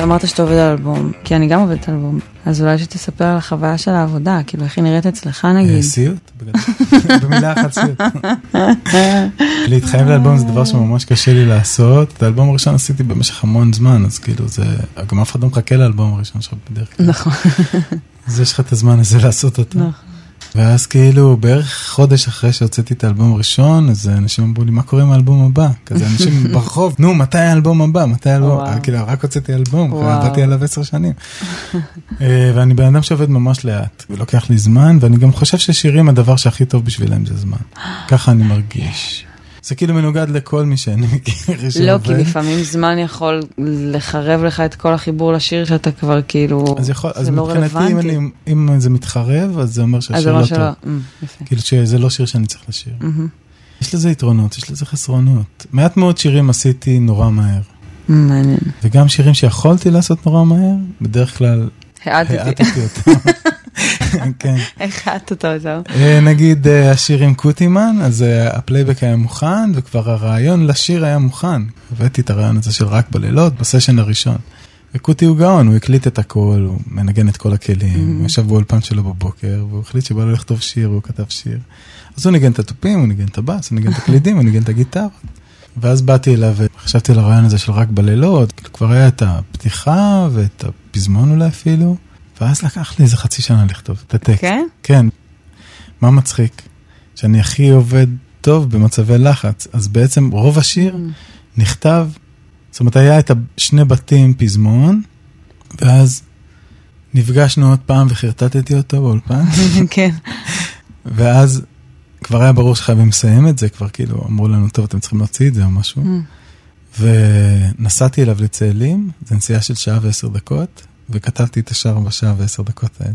אמרת שאתה עובד על אלבום, כי אני גם עובדת על אלבום, אז אולי שתספר על החוויה של העבודה, כאילו איך היא נראית אצלך נגיד. אה, סיוט. במילה אחת סיוט. להתחייב לאלבום זה דבר שממש קשה לי לעשות. את האלבום הראשון עשיתי במשך המון זמן, אז כאילו זה, גם אף אחד לא מחכה לאלבום הראשון שלך בדרך כלל. נכון. אז יש לך את הזמן הזה לעשות אותו. נכון. ואז כאילו בערך חודש אחרי שהוצאתי את האלבום הראשון, אז אנשים אמרו לי, מה קורה עם האלבום הבא? כזה אנשים ברחוב, נו, מתי האלבום הבא? מתי האלבום? כאילו, רק הוצאתי אלבום, וואו. עבדתי עליו עשר שנים. אה, ואני בן אדם שעובד ממש לאט, ולוקח לי זמן, ואני גם חושב ששירים הדבר שהכי טוב בשבילם זה זמן. ככה אני מרגיש. זה כאילו מנוגד לכל מי שאני מכיר לא. כי לפעמים זמן יכול לחרב לך את כל החיבור לשיר שאתה כבר כאילו, אז יכול, אז לא מבחינתי, אם. אני, אם זה מתחרב, אז זה אומר שהשיר לא טוב. יפה. כאילו שזה לא שיר שאני צריך לשיר. מהמם. יש לזה יתרונות, יש לזה חסרונות. מעט מאוד שירים עשיתי נורא מהר. מעניין. וגם שירים שיכולתי לעשות נורא מהר, בדרך כלל האטתי. האטתי אותם. כן. איך האטת אותו? אה, נגיד אה, השיר עם קוטימן, אז אה, הפלייבק היה מוכן, וכבר הרעיון לשיר היה מוכן. הבאתי את הרעיון הזה של רק בלילות, בסשן הראשון. וקוטי הוא גאון, הוא הקליט את הכל, הוא מנגן את כל הכלים, הוא ישב באולפן שלו בבוקר, והוא החליט שבא לו לכתוב שיר, והוא כתב שיר. אז הוא ניגן את התופים, הוא ניגן את הבאס, הוא ניגן את הקלידים, הוא ניגן את הגיטרה. ואז באתי אליו וחשבתי על הרעיון הזה של רק בלילות, כבר היה את הפתיחה ואת הפזמון אולי אפילו, ואז לקח לי איזה חצי שנה לכתוב את הטקסט. כן? כן. מה מצחיק? שאני הכי עובד טוב במצבי לחץ, אז בעצם רוב השיר נכתב, זאת אומרת היה את שני בתים פזמון, ואז נפגשנו עוד פעם וחרטטתי אותו באולפן, כן. ואז כבר היה ברור שחייבים לסיים את זה, כבר כאילו אמרו לנו, טוב, אתם צריכים להוציא את זה או משהו. ונסעתי אליו לצאלים, זו נסיעה של שעה ועשר דקות, וכתבתי את השאר בשעה ועשר דקות האלה.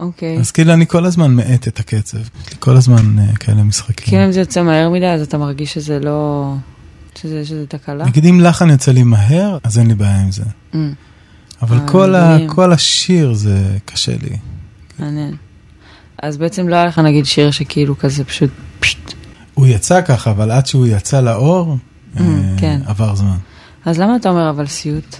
אוקיי. אז כאילו אני כל הזמן מאט את הקצב, כל הזמן אה, כאלה משחקים. כאילו אם זה יוצא מהר מדי, אז אתה מרגיש שזה לא... שזה שזה תקלה? נגיד אם לחן יוצא לי מהר, אז אין לי בעיה עם זה. אמ, אבל אה, כל, ה. כל השיר זה קשה לי. מעניין. אז בעצם לא היה לך נגיד שיר שכאילו כזה פשוט פשט. הוא יצא ככה, אבל עד שהוא יצא לאור, Mm, אה, כן. עבר זמן. אז למה אתה אומר אבל סיוט?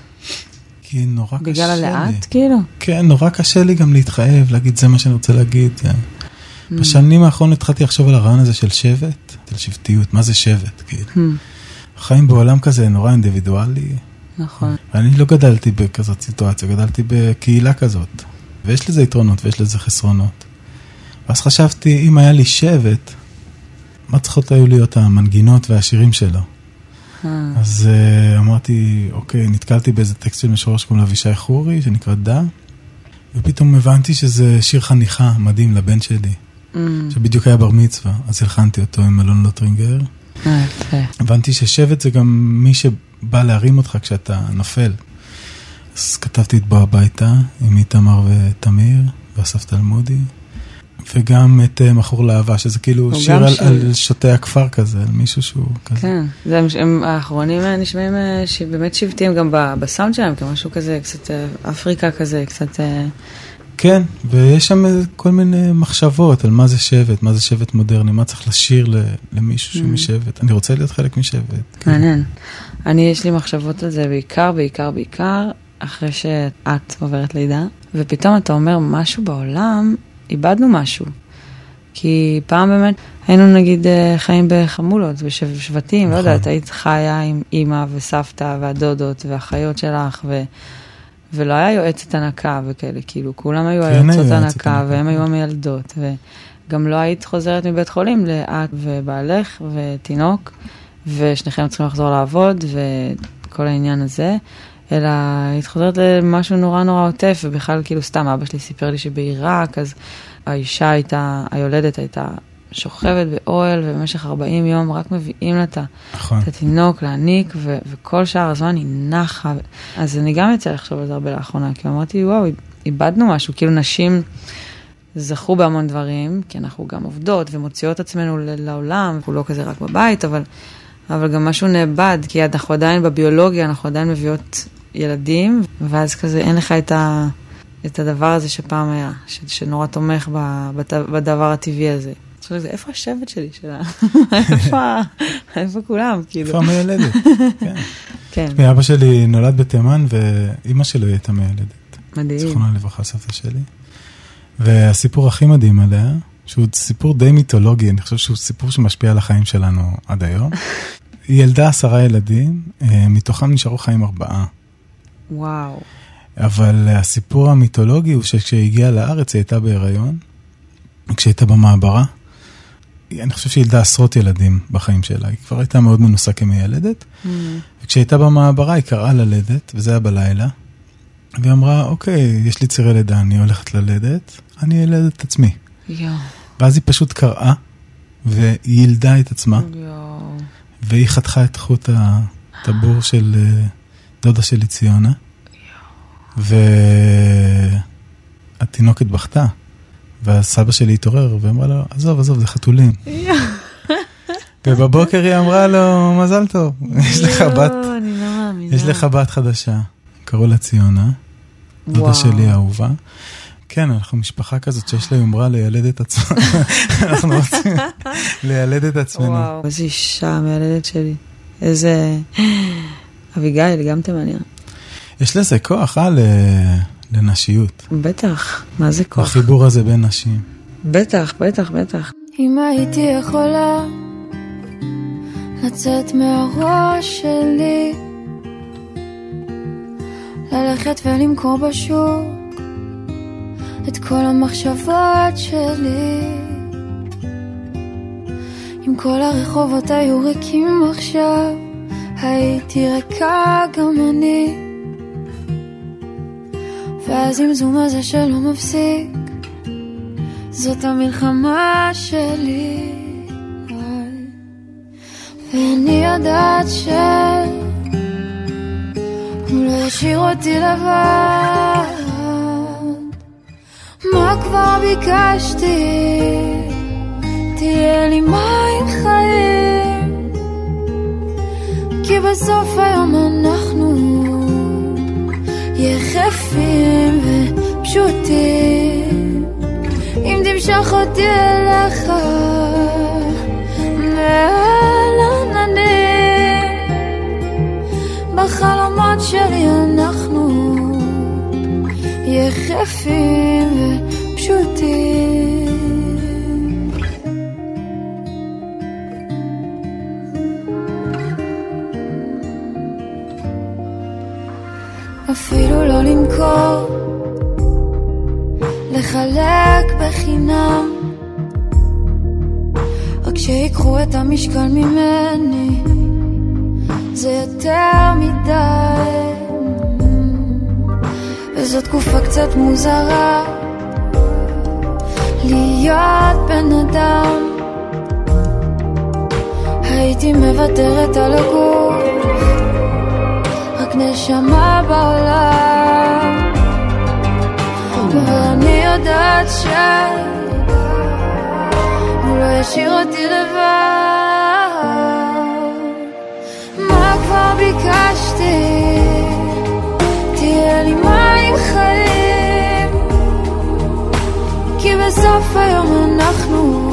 כי נורא קשה לי. בגלל הלאט כאילו? כן, נורא קשה לי גם להתחייב, להגיד זה מה שאני רוצה להגיד. Mm. בשנים האחרונות התחלתי לחשוב על הרעיון הזה של שבט, של שבטיות, מה זה שבט, כאילו. אמ, חיים בעולם כזה נורא אינדיבידואלי, נכון. ואני לא גדלתי בכזאת סיטואציה, גדלתי בקהילה כזאת. ויש לזה יתרונות ויש לזה חסרונות. ואז חשבתי, אם היה לי שבט, מה צריכות היו להיות המנגינות והשירים שלו? אה, אז uh, אמרתי, אוקיי, נתקלתי באיזה טקסט של משורר שקוראים לו אבישי חורי, שנקרא דע, ופתאום הבנתי שזה שיר חניכה מדהים לבן שלי, אמ, שבדיוק היה בר מצווה, אז הלחנתי אותו עם אלון לוטרינגר. אה. הבנתי ששבט זה גם מי שבא להרים אותך כשאתה נופל. אז כתבתי את בוא הביתה עם איתמר ותמיר ואסף תלמודי, וגם את אה, מכור לאהבה, שזה כאילו שיר על. על שוטי הכפר כזה, על מישהו שהוא כזה. כן, זה הם- האחרונים אה, נשמעים אה, באמת שבטיים גם בסאונד שלהם, כמשהו כזה, קצת אפריקה כזה, קצת... כן, ויש שם כל מיני מחשבות על מה זה שבט, מה זה שבט מודרני, מה צריך לשיר למישהו שהוא Mm. משבט. אני רוצה להיות חלק משבט. כן. מעניין. אני, יש לי מחשבות על זה בעיקר, בעיקר, בעיקר, אחרי שאת עוברת לידה, ופתאום אתה אומר, משהו בעולם, איבדנו משהו. כי פעם באמת היינו נגיד אה, חיים בחמולות, בשבטים, לא נכון. יודעת, היית חיה עם אימא וסבתא והדודות והאחיות שלך, ו... ולא היה יועצת הנקה וכאלה, כאילו, כולם היו כן, היועצות הנקה, הנקה, והם כן. היו המילדות, וגם לא היית חוזרת מבית חולים לאת ובעלך ותינוק, ושניכם צריכים לחזור לעבוד, וכל העניין הזה, אלא היית חוזרת למשהו נורא נורא עוטף, ובכלל, כאילו, סתם, אבא שלי סיפר לי שבעיראק, אז האישה הייתה, היולדת הייתה שוכבת באוהל, ובמשך 40 יום רק מביאים לה. נכון. את התינוק להניק, ו- וכל שאר הזמן היא נחה. אז אני גם יצא לחשוב על זה הרבה לאחרונה, כי אמרתי, וואו, איבדנו משהו, כאילו נשים זכו בהמון דברים, כי אנחנו גם עובדות ומוציאות עצמנו לעולם, אנחנו לא כזה רק בבית, אבל, אבל גם משהו נאבד, כי אנחנו עדיין בביולוגיה, אנחנו עדיין מביאות ילדים, ואז כזה אין לך את, ה, את הדבר הזה שפעם היה, ש, שנורא תומך ב, בת, בדבר הטבעי הזה. עכשיו זה, איפה השבט שלי שלה? איפה איפה כולם? כאילו. איפה המיילדת? כן. כן, ואבא שלי נולד בתימן, ואימא שלו הייתה מיילדת. מדהים. זיכרונה לברכה, סבתא שלי. והסיפור הכי מדהים עליה, שהוא סיפור די מיתולוגי, אני חושב שהוא סיפור שמשפיע על החיים שלנו עד היום. היא ילדה עשרה ילדים, אה, מתוכם נשארו חיים ארבעה. וואו. אבל הסיפור המיתולוגי הוא שכשהיא הגיעה לארץ היא הייתה בהיריון, כשהייתה במעברה. אני חושב שהיא ילדה עשרות ילדים בחיים שלה, היא כבר הייתה מאוד מנוסה כמיילדת. Mm. וכשהייתה במעברה היא קראה ללדת, וזה היה בלילה. והיא אמרה, אוקיי, יש לי צירי לידה, אני הולכת ללדת, אני אלד את עצמי. יואו. ואז היא פשוט קראה, והיא ילדה את עצמה, יואו. והיא חתכה את חוט הטבור של אה, דודה שלי ציונה. והתינוקת בכתה, והסבא שלי התעורר ואמרה לו, עזוב, עזוב, זה חתולים. ובבוקר היא אמרה לו, מזל טוב, יש לך בת, לא. יש לך בת חדשה. קראו לה ציונה, דודה. שלי האהובה. כן, אנחנו משפחה כזאת שיש לה יומרה לילד את עצמה. אנחנו רוצים לילד את עצמנו. וואו. איזה אישה המיילדת שלי. איזה... אביגיל, גם תימניה. יש לזה כוח, אה, ל- לנשיות. בטח, מה זה כוח? החיבור הזה בין נשים. בטח, בטח, בטח. אם הייתי יכולה לצאת מהראש שלי, ללכת ולמכור בשוק את כל המחשבות שלי. אם כל הרחובות היו ריקים עכשיו, הייתי ריקה גם אני. והזמזום הזה שלא מפסיק זאת המלחמה שלי. ואני יודעת ש... הוא לא ישאיר אותי לבד. מה כבר ביקשתי? תהיה לי מים חיים. כי בסוף היום אנחנו יחפים ופשוטים. אם תמשוך אותי אליך מעל עננים בחלומות שלי אנחנו יחפים ופשוטים אפילו לא למכור. לחלק בחינם. רק שיקחו את המשקל ממני. זה יותר מדי. וזו תקופה קצת מוזרה. להיות בן אדם. הייתי מוותרת על הגוף נשמה בעולם. ואני יודעת ש... הוא לא ישאיר אותי לבד. מה כבר ביקשתי? תהיה לי מים חיים. כי בסוף היום אנחנו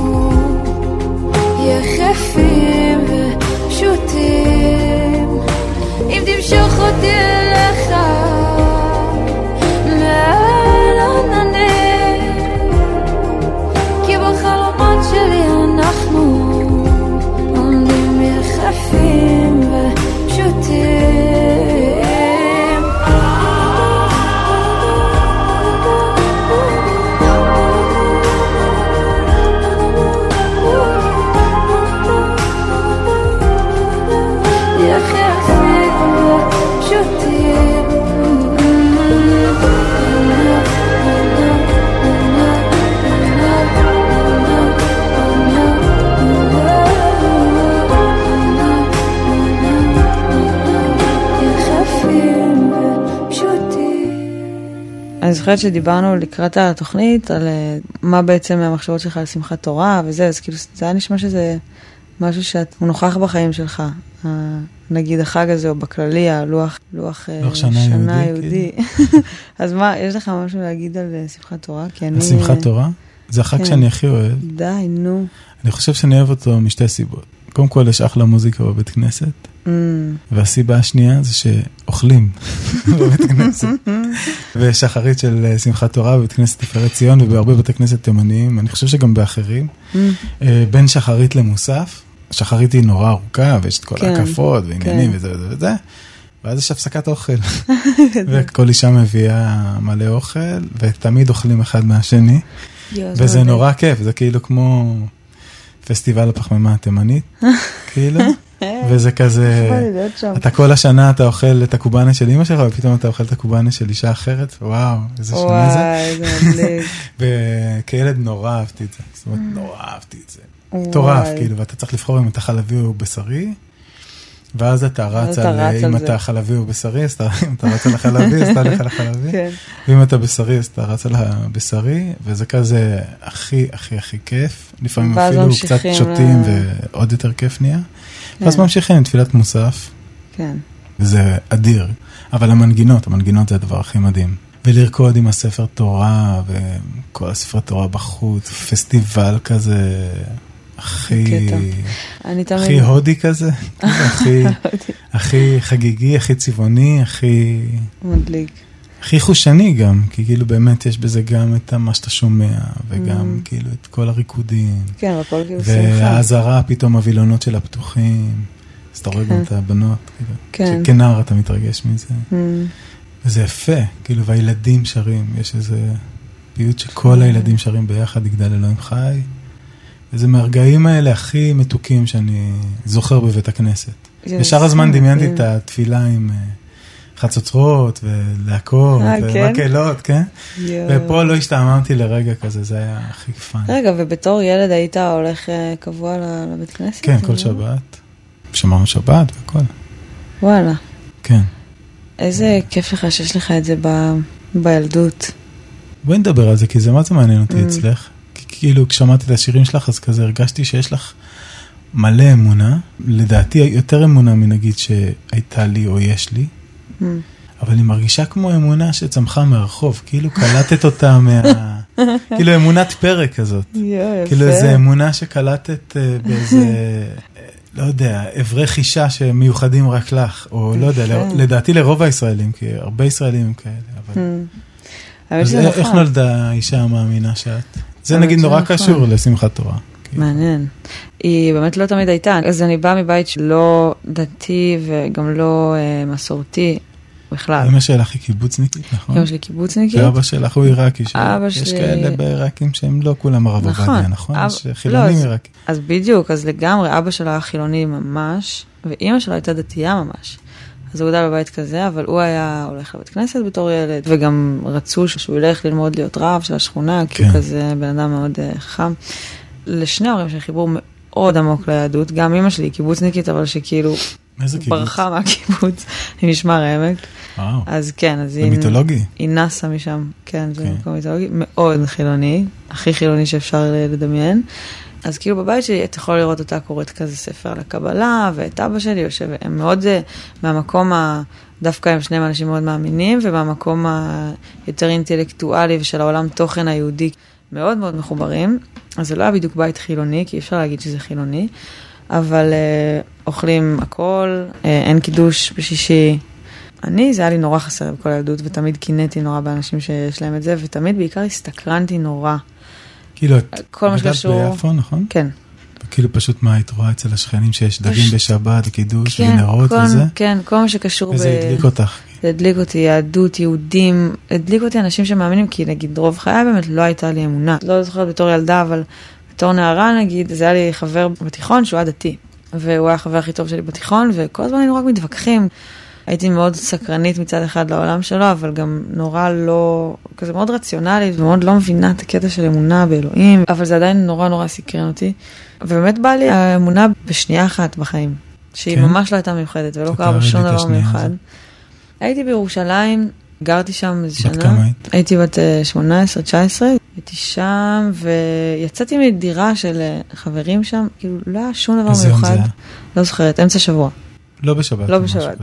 יחפים ופשוטים אם תמשוך אותי אליך זוכרת שדיברנו לקראת התוכנית על אה, מה בעצם המחשבות שלך על שמחת תורה וזה, אז כאילו זה היה נשמע שזה משהו שהוא נוכח בחיים שלך. ה- נגיד החג הזה, או בכללי, הלוח, לוח, אה, לוח שנה יהודי, יהודי. אז מה, יש לך משהו להגיד על אה, שמחת תורה? כי אני... על שמחת תורה. זה החג כן. שאני הכי אוהב. די, נו. אני חושב שאני אוהב אותו משתי סיבות. קודם כל, יש אחלה מוזיקה בבית כנסת, Mm, והסיבה השנייה זה שאוכלים בבית כנסת. ויש שחרית של אה, שמחת תורה בבית כנסת תפארת ציון ובהרבה בתי כנסת תימניים, אני חושב שגם באחרים. mm, אה, בין שחרית למוסף, שחרית היא נורא ארוכה ויש את כל כן, ההקפות ועניינים כן. וזה וזה וזה, ואז יש הפסקת אוכל. וכל אישה מביאה מלא אוכל, ותמיד אוכלים אחד מהשני, וזה. נורא כיף, זה כאילו כמו פסטיבל הפחמימה התימנית, כאילו, וזה כזה. אתה כל השנה אתה אוכל את הקובאנה של אמא שלך, ופתאום אתה אוכל את הקובאנה של אישה אחרת, וואו, איזה שונה זה. וואי, איזה מדליק. וכילד נורא אהבתי את זה, זאת אומרת, נורא אהבתי את זה. מטורף, כאילו, ואתה צריך לבחור אם אתה חלבי או בשרי, ואז אתה רץ על, רץ אם על אתה. חלבי או בשרי, אז אתה, אם אתה רץ על החלבי, אז אתה הולך על החלבי, כן. ואם אתה בשרי, אז אתה רץ על הבשרי, וזה כזה הכי הכי הכי כיף, לפעמים ואז אפילו קצת שותים ועוד יותר כיף נהיה, ואז כן. ממשיכים עם תפילת מוסף, כן. וזה אדיר, אבל המנגינות, המנגינות זה הדבר הכי מדהים. ולרקוד עם הספר תורה, וכל הספרי תורה בחוץ, פסטיבל כזה, הכי. אני תמיד... הכי הודי כזה, הכי, הכי חגיגי, הכי צבעוני, הכי, מדליק. הכי חושני גם, כי כאילו באמת יש בזה גם את מה שאתה שומע, וגם Mm. כאילו את כל הריקודים, כן, הכל כאילו שמחה. והאזהרה, פתאום הווילונות שלה פתוחים, אז אתה רואה גם כן. את הבנות, כאילו, כן. שכנער אתה מתרגש מזה. Mm, וזה יפה, כאילו, והילדים שרים, יש איזה פיוט שכל הילדים שרים ביחד, יגדל אלוהים חי. וזה מהרגעים האלה הכי מתוקים שאני זוכר בבית הכנסת. זה בשאר הזמן מדהים. דמיינתי את התפילה עם אה, חצוצרות ולהקות אה, כן? ומקהלות, כן? ופה לא השתעממתי לרגע כזה, זה היה הכי fun. רגע, ובתור ילד היית הולך אה, קבוע לבית כנסת? כן, כל לא? שבת. שמרנו שבת והכל. וואלה. כן. איזה כיף לך שיש לך את זה. בילדות. בואי נדבר על זה, כי זה מה זה מעניין אותי Mm. אצלך. כאילו, כששמעתי את השירים שלך, אז כזה הרגשתי שיש לך מלא אמונה, לדעתי יותר אמונה מנגיד שהייתה לי או יש לי, Mm. אבל היא מרגישה כמו אמונה שצמחה מהרחוב, כאילו קלטת אותה מה... כאילו אמונת פרק כזאת. כאילו איזה אמונה שקלטת אה, באיזה, אה, לא יודע, אברי חישה שמיוחדים רק לך, או לא יודע. לדעתי לרוב הישראלים, כי הרבה ישראלים הם כאלה, אבל... Mm. אז איך נכון. נולדה האישה המאמינה שאת? זה נגיד נורא נכון. קשור לשמחת תורה. כאילו. מעניין. היא באמת לא תמיד הייתה. אז אני באה מבית לא דתי וגם לא אה, מסורתי בכלל. אמא שלך היא קיבוצניקית, נכון? אמא שלי קיבוצניקית. ואבא שלך הוא עיראקי. אבא יש שלי- כאלה בעיראקים שהם לא כולם הרב נכון. עובדיה, נכון? אב- יש חילונים לא, אז- עיראקים. אז בדיוק, אז לגמרי, אבא שלו היה חילוני ממש, ואימא שלו הייתה דתייה ממש. אז הוא גדל בבית כזה, אבל הוא היה הולך לבית כנסת בתור ילד, וגם רצו שהוא ילך ללמוד להיות רב של השכונה, כי הוא כן. כזה בן אדם מאוד אה, חכם. לשני ההורים שלי חיבור מאוד עמוק ליהדות, גם אימא שלי קיבוצניקית, אבל שכאילו איזה קיבוץ? ברחה מהקיבוץ, היא משמר העמק. וואו, אז כן, אז זה היא... מיתולוגי. היא נסה משם, כן, זה כן. מקום מיתולוגי, מאוד חילוני, הכי חילוני שאפשר לדמיין. אז כאילו בבית שלי אתה יכול לראות אותה קוראת כזה ספר על הקבלה, ואת אבא שלי יושב, הם מאוד אה, מהמקום ה... דווקא הם שניהם אנשים מאוד מאמינים, ומהמקום היותר אינטלקטואלי ושל העולם תוכן היהודי מאוד מאוד מחוברים. אז זה לא היה בדיוק בית חילוני, כי אי אפשר להגיד שזה חילוני, אבל אה, אוכלים הכל, אה, אין קידוש בשישי. אני, זה היה לי נורא חסר בכל הילדות, ותמיד קינאתי נורא באנשים שיש להם את זה, ותמיד בעיקר הסתקרנתי נורא. כאילו, את גדלת שקשור- ביפו, נכון? כן. כאילו פשוט מה היית רואה אצל השכנים שיש דגים יש- בשבת, קידוש, כן, ונרות כל, וזה? כן, כל מה שקשור וזה הדליק אותך. זה הדליק אותי, יהדות, יהודים, הדליק אותי אנשים שמאמינים, כי נגיד רוב חיי באמת לא הייתה לי אמונה. לא זוכרת בתור ילדה, אבל בתור נערה נגיד, זה היה לי חבר בתיכון שהוא היה דתי. והוא היה החבר הכי טוב שלי בתיכון, וכל הזמן היינו רק מתווכחים. הייתי מאוד סקרנית מצד אחד לעולם שלו, אבל גם נורא לא, כזה מאוד רציונלית, ומאוד לא מבינה את הקטע של אמונה באלוהים, אבל זה עדיין נורא נורא סקרן אותי. ובאמת באה לי האמונה בשנייה אחת בחיים, שהיא כן? ממש לא הייתה מיוחדת, ולא קרה בה תתארי שום לי את דבר מיוחד. הייתי בירושלים, גרתי שם איזה שנה. בת כמה היית? הייתי בת אה, 18, 19, הייתי שם, ויצאתי מדירה של אה, חברים שם, כאילו לא היה שום דבר מיוחד. לא זוכרת, אמצע שבוע. לא בשבת. לא בשבת.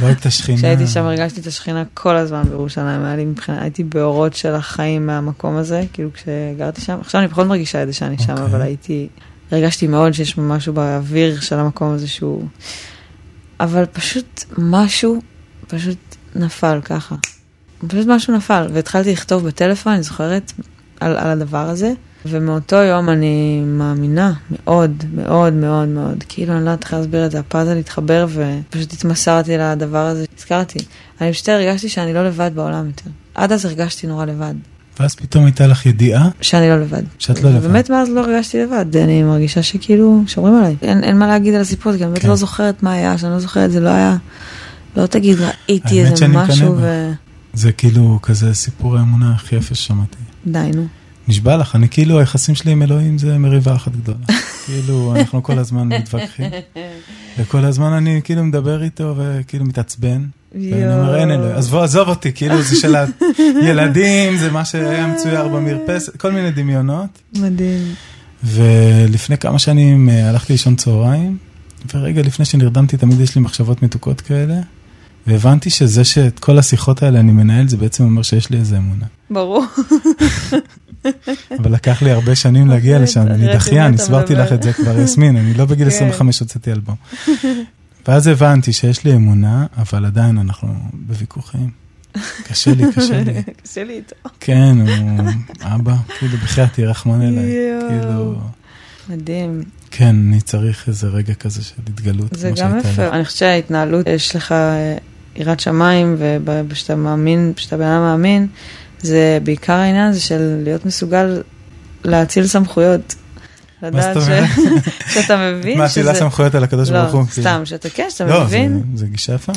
לא הייתה שכינה. כשהייתי שם הרגשתי את השכינה כל הזמן בירושלים, היה לי מבחינה, הייתי באורות של החיים מהמקום הזה, כאילו כשגרתי שם, עכשיו אני פחות מרגישה את זה שאני שם, אוקיי. אבל הייתי, הרגשתי מאוד שיש משהו באוויר של המקום הזה שהוא, אבל פשוט משהו, פשוט נפל ככה. פשוט משהו נפל, והתחלתי לכתוב בטלפון, אני זוכרת, על, על הדבר הזה, ומאותו יום אני מאמינה מאוד, מאוד, מאוד, מאוד. כאילו, אני לא יודעת איך להסביר את זה, הפאזל התחבר ופשוט התמסרתי לדבר הזה. הזכרתי. אני פשוט הרגשתי שאני לא לבד בעולם יותר. עד אז הרגשתי נורא לבד, ואז פתאום הייתה לך ידיעה שאני לא לבד. שאת לא לבד. באמת מאז לא הרגשתי לבד, אני מרגישה שכאילו שומרים עליי. אין, אין מה להגיד על הסיפור הזה, כי אני באמת כן. לא זוכרת מה היה, שאני לא זוכרת, זה לא היה... לא תגיד, ראיתי איזה משהו. ו... זה כאילו כזה סיפור האמונה הכי יפה ששמעתי. די, נו. נשבע לך, אני כאילו, היחסים שלי עם אלוהים זה מריבה אחת גדולה. כאילו, אנחנו כל הזמן מתווכחים, וכל הזמן אני כאילו מדבר איתו וכאילו מתעצבן. ואני אומר, אין אלוהים, עזבו, עזוב אותי, כאילו זה של הילדים, זה מה שהיה מצויר במרפסת, כל מיני דמיונות. מדהים. ולפני כמה שנים אה, הלכתי לישון צהריים, ורגע לפני שנרדמתי תמיד יש לי מחשבות מתוקות כאלה, והבנתי שזה שאת כל השיחות האלה אני מנהל, זה בעצם אומר שיש לי איזה אמונה. ברור. אבל לקח לי הרבה שנים להגיע לשם, אני דחיין, הסברתי? לך את זה כבר, יסמין, אני לא בגיל כן. 25 הוצאתי אלבום. ואז הבנתי שיש לי אמונה, אבל עדיין אנחנו בוויכוחים. קשה לי, קשה לי. קשה לי איתו. כן, הוא אבא, כאילו בחייאת תהיה רחמן אליי. כאילו, מדהים. כן, אני צריך איזה רגע כזה של התגלות. זה גם יפה. אני חושבת שההתנהלות, יש לך אה, יראת שמיים, וכשאתה מאמין, כשאתה בן אדם מאמין, זה בעיקר העניין הזה של להיות מסוגל להאציל סמכויות. מה לדעת זאת ש- אומרת? שאתה מבין מה, שזה... תהילה סמכויות על הקדוש ברוך לא, הוא? כאילו. סתם, שאתה כן, שאתה לא, מבין, זה- זה גישה יפה.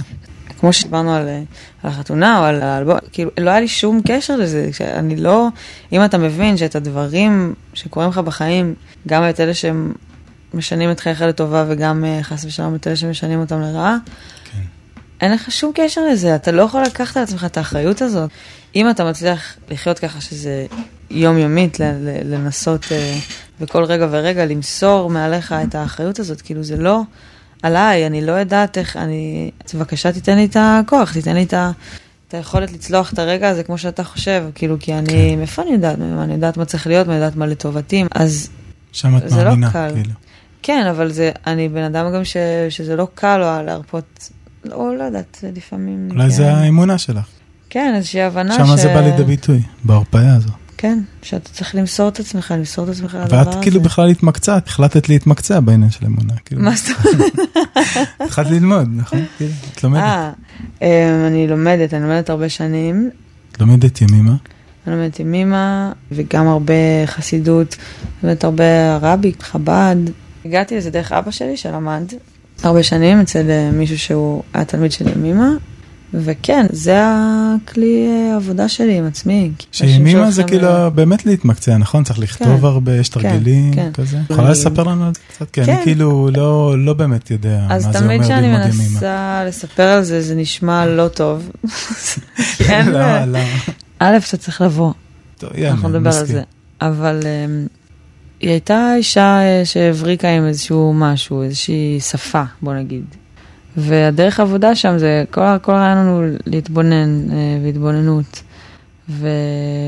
כמו שדיברנו על, על החתונה או על האלבום, כאילו, לא היה לי שום קשר לזה. אני לא, אם אתה מבין שאת הדברים שקורים לך בחיים, גם את אלה שהם משנים את חייך לטובה וגם אה, חס ושלום את אלה שמשנים אותם לרעה, כן. אין לך שום קשר לזה, אתה לא יכול לקחת על עצמך את האחריות הזאת. אם אתה מצליח לחיות ככה שזה יומיומית, לנסות אה, בכל רגע ורגע למסור מעליך את האחריות הזאת, כאילו זה לא עליי, אני לא יודעת איך, אני, אז בבקשה תיתן לי את הכוח, תיתן לי את ה... את היכולת לצלוח את הרגע הזה כמו שאתה חושב, כאילו, כי אני, כן. מאיפה אני יודעת, אני יודעת מה צריך להיות, אני יודעת מה לטובתי, אז שם את זה לא מאמינה, קל. כאילו. כן, אבל זה, אני בן אדם גם ש, שזה לא קל לו להרפות, לא, לא יודעת, לפעמים... אולי כן. זה האמונה שלך. כן, איזושהי הבנה שם זה בא לידי ביטוי, בהרפאיה הזו. כן, שאתה צריך למסור את עצמך, למסור את עצמך לדבר הזה. ואת כאילו בכלל התמקצעת, החלטת להתמקצע בעניין של אמונה. כאילו. מה זאת אומרת? התחלת ללמוד, נכון? כאילו, את לומדת. אה, אה, אני לומדת, אני לומדת הרבה שנים. לומדת ימימה. אני לומדת אימא, וגם הרבה חסידות, לומדת הרבה רבי, חב"ד. הגעתי לזה דרך אבא שלי שלמד הרבה שנים אצל אה, מישהו שהוא היה תלמיד שלי עם אימא, וכן, זה הכלי אה, העבודה שלי עם עצמי. אנשים זה כאילו באמת להתמקצע, נכון? צריך לכתוב כן. הרבה, יש כן, תרגילים כן. כזה. יכולה אני- לספר לנו על זה קצת? כי אני כן. כאילו לא לא באמת יודע מה אז זה תמיד אומר כשאני ללמוד ימימה. מנסה לספר על זה, זה נשמע לא טוב. אין... למה? למה? א', אתה צריך לבוא, טוב, יאללה, אנחנו נדבר על. זה. אבל אמ, היא הייתה אישה אה, שהבריקה עם איזשהו משהו, איזושהי שפה, בוא נגיד. והדרך העבודה שם זה, כל, כל הרעיון הוא להתבונן אה, והתבוננות. ויש,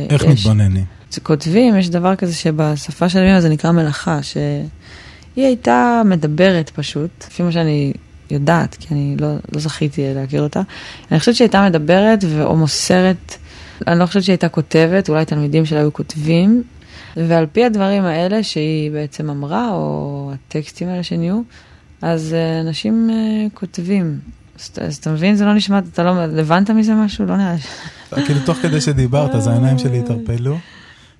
איך מתבוננים? כותבים, יש דבר כזה שבשפה של אמא זה נקרא מלאכה, שהיא הייתה מדברת פשוט, לפי מה שאני יודעת, כי אני לא, לא זכיתי להכיר אותה. אני חושבת שהיא הייתה מדברת או מוסרת, אני לא חושבת שהיא הייתה כותבת, אולי תלמידים שלה היו כותבים, ועל פי הדברים האלה שהיא בעצם אמרה, או הטקסטים האלה שנהיו, אז אה, אנשים אה, כותבים. אז, אתה- מבין, זה לא נשמע, אתה לא, הבנת מזה משהו? לא נראה לי. כאילו תוך כדי שדיברת, אז העיניים שלי התערפלו.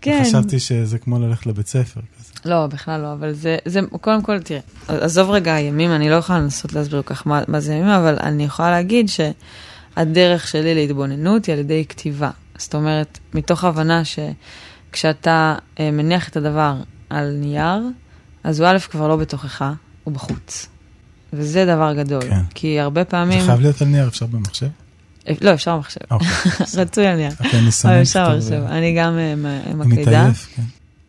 כן. וחשבתי שזה כמו ללכת לבית ספר. לא, בכלל לא, אבל זה, זה, קודם כל, תראה, עזוב רגע הימים, אני לא יכולה לנסות להסביר כל כך מה, מה זה ימים, אבל אני יכולה להגיד שהדרך שלי להתבוננות היא על ידי כתיבה. זאת אומרת, מתוך הבנה שכשאתה אה, מניח את הדבר על נייר, אז הוא א' כבר לא בתוכך, הוא בחוץ. וזה דבר גדול. כן. כי הרבה זה פעמים... חייב להיות על נייר, אפשר במחשב? אה, לא, אפשר במחשב. אוקיי. רצוי על נייר. אני אבל אפשר במחשב. אה, אני גם אה, אני מקלידה. מתעייף, כן.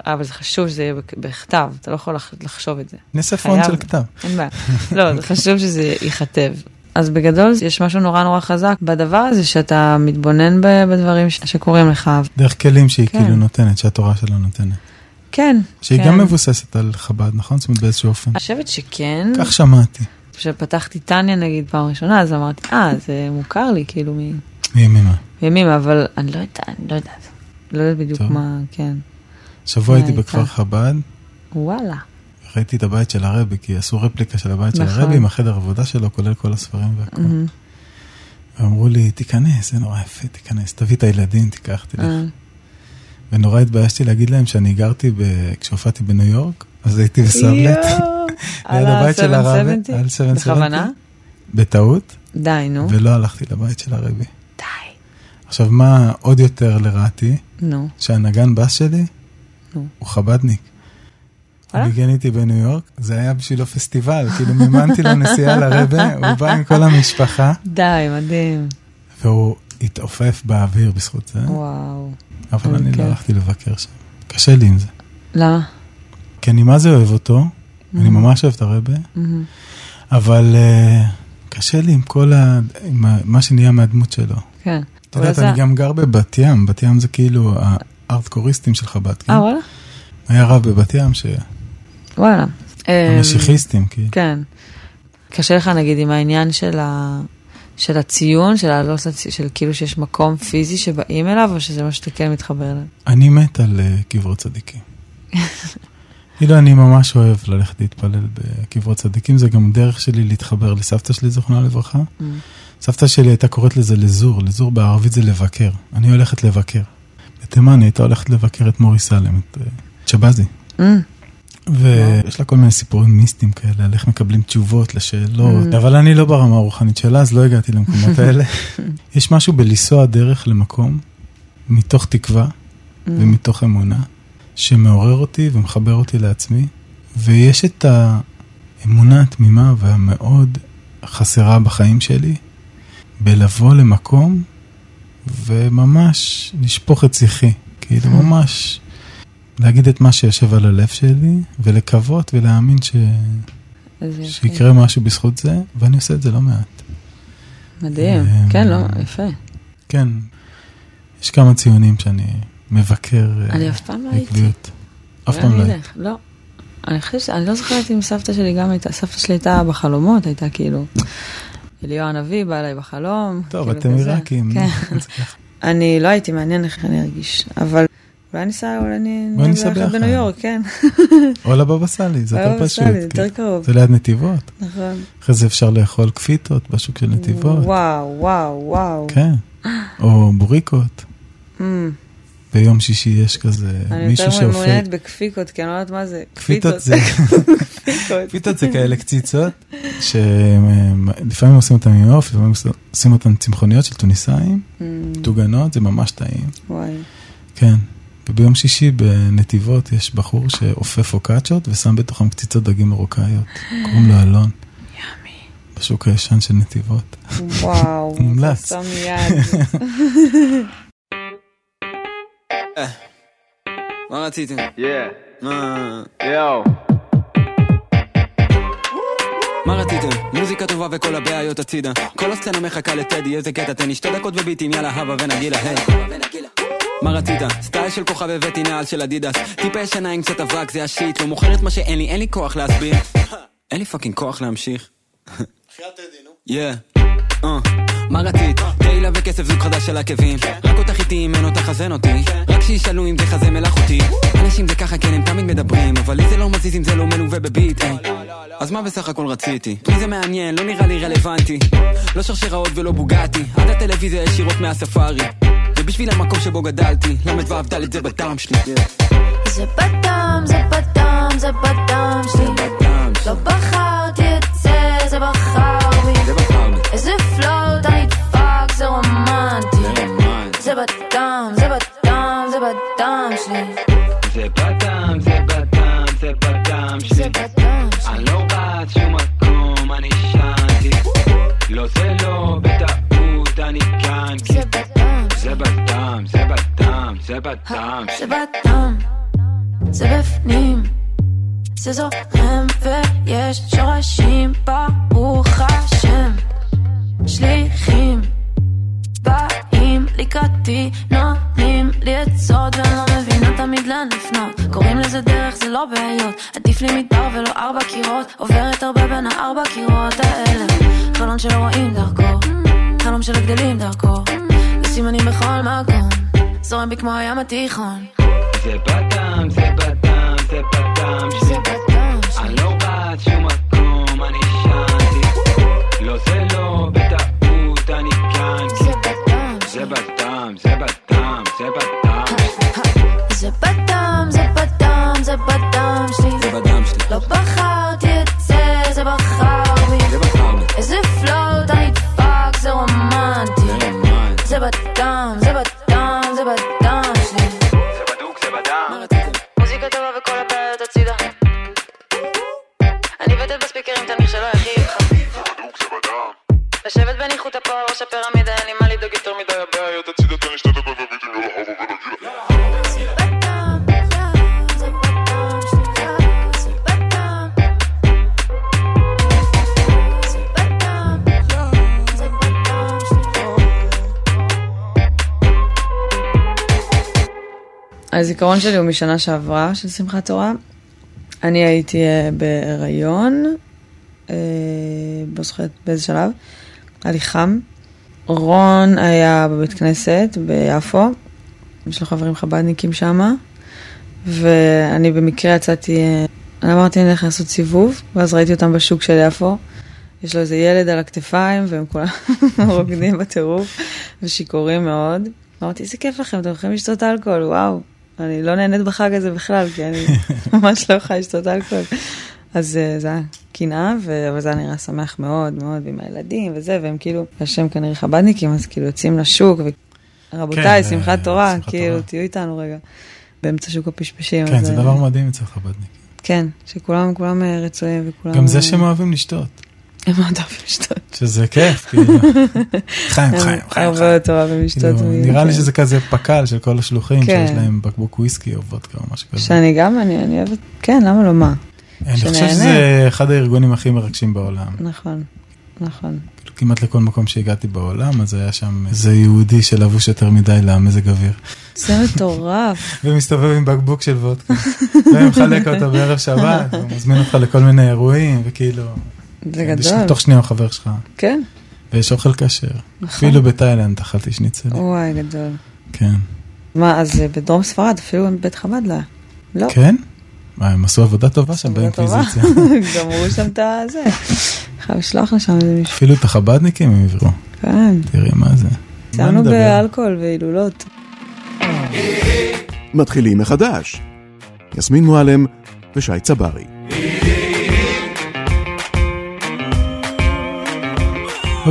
אבל זה חשוב שזה יהיה בכ- בכתב, אתה לא יכול לח- לחשוב את זה. נעשה פונט. של כתב. אין בעיה. לא, זה חשוב שזה ייכתב. אז בגדול יש משהו נורא נורא חזק בדבר הזה שאתה מתבונן בדברים שקורים לך. דרך כלים שהיא כן. כאילו נותנת, שהתורה שלה נותנת. כן. שהיא כן. גם מבוססת על חב"ד, נכון? זאת אומרת באיזשהו אופן. אני חושבת שכן. כך שמעתי, כשפתחתי טניה נגיד פעם ראשונה, אז אמרתי, אה, זה מוכר לי, כאילו, מ- מימימה. מימימה, אבל אני לא יודעת, אני לא יודעת. לא יודעת בדיוק טוב. מה, כן. שבוע הייתי. בכפר חב"ד, וואלה. ראיתי את הבית של הרבי, כי עשו רפליקה של הבית של נכון. הרבי עם החדר עבודה שלו, כולל כל הספרים והכל. מהמם. ואמרו לי, תיכנס, זה נורא יפה, תיכנס, תביא את הילדים, תיקח, תלך. אה, ונורא התביישתי להגיד להם שאני גרתי, ב... כשהופעתי בניו יורק, אז הייתי בסבלט. ליד הבית של הרבי, ה-770? על 770. בכוונה? בטעות, די, נו. ולא הלכתי לבית של הרבי. די. עכשיו, מה עוד יותר לרעתי? נו. שהנגן בס שלי נו. הוא חבדניק. הוא? ניגן איתי בניו יורק, זה היה בשבילו פסטיבל, כאילו מימנתי לו נסיעה לרבה, הוא בא עם כל המשפחה, די, מדהים. והוא התעופף באוויר בזכות זה, וואו. אבל אני לא כיף. הלכתי לבקר שם. קשה לי עם זה. למה? כי אני מה זה אוהב אותו, אני Mhm. ממש אוהב את הרבה, מהמם. אבל אה, קשה לי עם כל ה... עם ה- מה שנהיה מהדמות שלו. כן. את יודעת, אני זה- גם גר בבת ים, בת ים זה כאילו הארטקוריסטים של חב"ד, כן? אה, וואלה? היה רב בבת ים, ש- וואלה. אמ, המשיחיסטים, כאילו. כן. קשה לך נגיד עם העניין של ה... של הציון, של לעלות, לצ... של כאילו שיש מקום פיזי שבאים אליו, או שזה מה שאתה כן מתחבר אליו? אני מת על אה, קברות צדיקים. כאילו, אני ממש אוהב ללכת להתפלל בקברות צדיקים, זה גם דרך שלי להתחבר לסבתא שלי, זיכרונה לברכה. Mm. סבתא שלי הייתה קוראת לזה לזור, לזור בערבית זה לבקר. אני הולכת לבקר. בתימן היא הייתה הולכת לבקר את מורי סלם, את אה, צ'באזי. Mm. ויש לה כל מיני סיפורים מיסטיים כאלה, על איך מקבלים תשובות לשאלות, Mm. אבל אני לא ברמה הרוחנית שלה, אז לא הגעתי למקומות האלה. יש משהו בלנסוע דרך למקום, מתוך תקווה Mm. ומתוך אמונה, שמעורר אותי ומחבר אותי לעצמי, ויש את האמונה התמימה והמאוד חסרה בחיים שלי, בלבוא למקום וממש לשפוך את שיחי, כאילו ממש להגיד את מה שיושב על הלב שלי, ולקוות ולהאמין ש... שיקרה משהו בזכות זה, ואני עושה את זה לא מעט. מדהים. אמ, כן, לא, יפה. כן, יש כמה ציונים שאני מבקר אה, אני אף פעם לא הייתי. אף פעם לא. אלך, לא. אני חושבת, אני לא זוכרת אם סבתא שלי גם הייתה, סבתא שלי הייתה בחלומות, הייתה כאילו, אליהו הנביא בא אליי בחלום. טוב, כאילו אתם. עיראקים. כן. אני לא הייתי מעניין איך אני ארגיש, אבל אולי ניסע, אולי ניסע ביחד בניו ביחד. יורק, כן. או לבבא סאלי, זה לבבא יותר פשוט. כן. יותר קרוב. זה ליד נתיבות. נכון. אחרי זה אפשר לאכול כפיתות בשוק של נתיבות. וואו, וואו, וואו. כן. או בוריקות. ביום שישי יש כזה אני מישהו יותר שאופה. מעוניינת בכפיקות, כי אני לא יודעת מה זה. כפיתות זה... כפיתות זה כאלה קציצות, שלפעמים עושים אותן עם עוף, לפעמים עושים אותן צמחוניות של טוניסאים, אמ, טוגנות, זה ממש טעים. וואי. כן. וביום שישי בנתיבות יש בחור שאופה פוקאצ'ות ושם בתוכם קציצות דגים מרוקאיות. קוראים לו אלון. בשוק הישן של נתיבות. וואו. מומלץ. יד. מה רציתם? Yeah, מה... רציתם? מוזיקה טובה וכל הבעיות הצידה. כל הסצנה מחכה לטדי, איזה קטע תן לי שתי דקות וביטים, יאללה הבה ונגילה, היי. מה רצית? סטייל של כוכב הבאתי נעל של אדידס. טיפה ישנה עם קצת אבק, זה ה shit לא מוכרת מה שאין לי, אין לי כוח להסביר. אין לי fucking כוח להמשיך. יא אה, מה רצית? תהילה וכסף זוג חדש של עקבים. רק אותך איתי אם אין אותך אין אותי. רק שישאלו אם זה חזה מלאכותי. אנשים זה ככה כן הם תמיד מדברים אבל לי זה לא מזיז אם זה לא מלווה בביט. אז מה בסך הכל רציתי? מי זה מעניין, לא נראה לי רלוונטי. לא שרשראות ולא בוגטי עד הטלוויזיה ישירות מהספארי ובשביל המקום שבו גדלתי. למד ואהבת זה בטעם שלי. זה בדם, זה בדם, זה בדם שלי. לא בחרתי בדם זה בדם, זה בפנים, זה זורם ויש שורשים, ברוך השם. שליחים, באים לקראתי, נותנים לי עצות ואני לא מבינה תמיד לאן לפנות. קוראים לזה דרך, זה לא בעיות. עדיף לי מדבר ולא ארבע קירות, עוברת הרבה בין הארבע קירות האלה. חלון שלא רואים דרכו, חלום של הגדלים דרכו. וסימנים בכל מקום, זורם בי כמו הים התיכון. זה בדם, זה בדם, זה בדם זה. בדם. אני לא רץ שום מקום, אני שנתי. לא זה לא, בטעות אני כאן. זה בדם זה. בדם, זה בדם, זה בדם. זה בדם, זה בדם, זה בדם הזיכרון שלי הוא משנה שעברה, של שמחת תורה. אני הייתי אה, בהיריון, אה, לא באיזה שלב, היה לי חם. רון היה בבית כנסת ביפו, יש לו חברים חב"דניקים שם, ואני במקרה יצאתי, אה, אני אמרתי אני אלך לעשות סיבוב, ואז ראיתי אותם בשוק של יפו. יש לו איזה ילד על הכתפיים, והם כולם רוקדים בטירוף, ושיכורים מאוד. אמרתי, איזה כיף לכם, אתם יכולים לשתות אלכוהול, וואו. אני לא נהנית בחג הזה בכלל, כי אני ממש לא יכולה לשתות אלכוהול. אז אה, זה היה קנאה, ו- אבל זה היה נראה שמח מאוד מאוד, ועם הילדים וזה, והם כאילו, השם כנראה חב"דניקים, אז כאילו יוצאים לשוק, ורבותיי, כן, שמחת אה, תורה, שמחת כאילו, תורה. תהיו איתנו רגע. באמצע שוק הפשפשים. כן, אז, זה אה, דבר מדהים אצל חב"דניקים. כן, שכולם כולם רצויים וכולם... גם זה שהם אוהבים לשתות, הם מאוד אוהבים לשתות. שזה כיף, כאילו. חיים, חיים, חיים. הרבה. יותר אוהבים לשתות. כאילו, נראה לי כן. שזה כזה פק"ל של כל השלוחים, כן. שיש להם בקבוק וויסקי או וודקה או משהו כזה. שאני גם, אני אוהבת, כן, למה לא מה? אני חושב. שזה אחד הארגונים הכי מרגשים בעולם. נכון, נכון. כאילו, כמעט לכל מקום שהגעתי בעולם, אז היה שם איזה יהודי שלבוש יותר מדי למזג אוויר. זה מטורף. ומסתובב עם בקבוק של וודקה. ומחלק אותו בערב שבת, ומזמין אותך לכל מיני אירועים, וכאילו... זה יש- גדול. תוך שנייה הוא חבר שלך. כן, ויש אוכל כשר. נכון. אפילו בתאילנד אכלתי שניצלים. וואי, גדול. כן. מה, אז אה, בדרום ספרד, אפילו בית חב"ד לא. לא. כן? מה, הם עשו עבודה טובה שם. באינקוויזיציה. גמרו שם את הזה. חייב לשלוח לשם איזה מישהו. אפילו את החב"דניקים הם הביאו. כן. תראי מה זה. נדבר? באלכוהול והילולות. מתחילים מחדש. יסמין מועלם ושי צברי.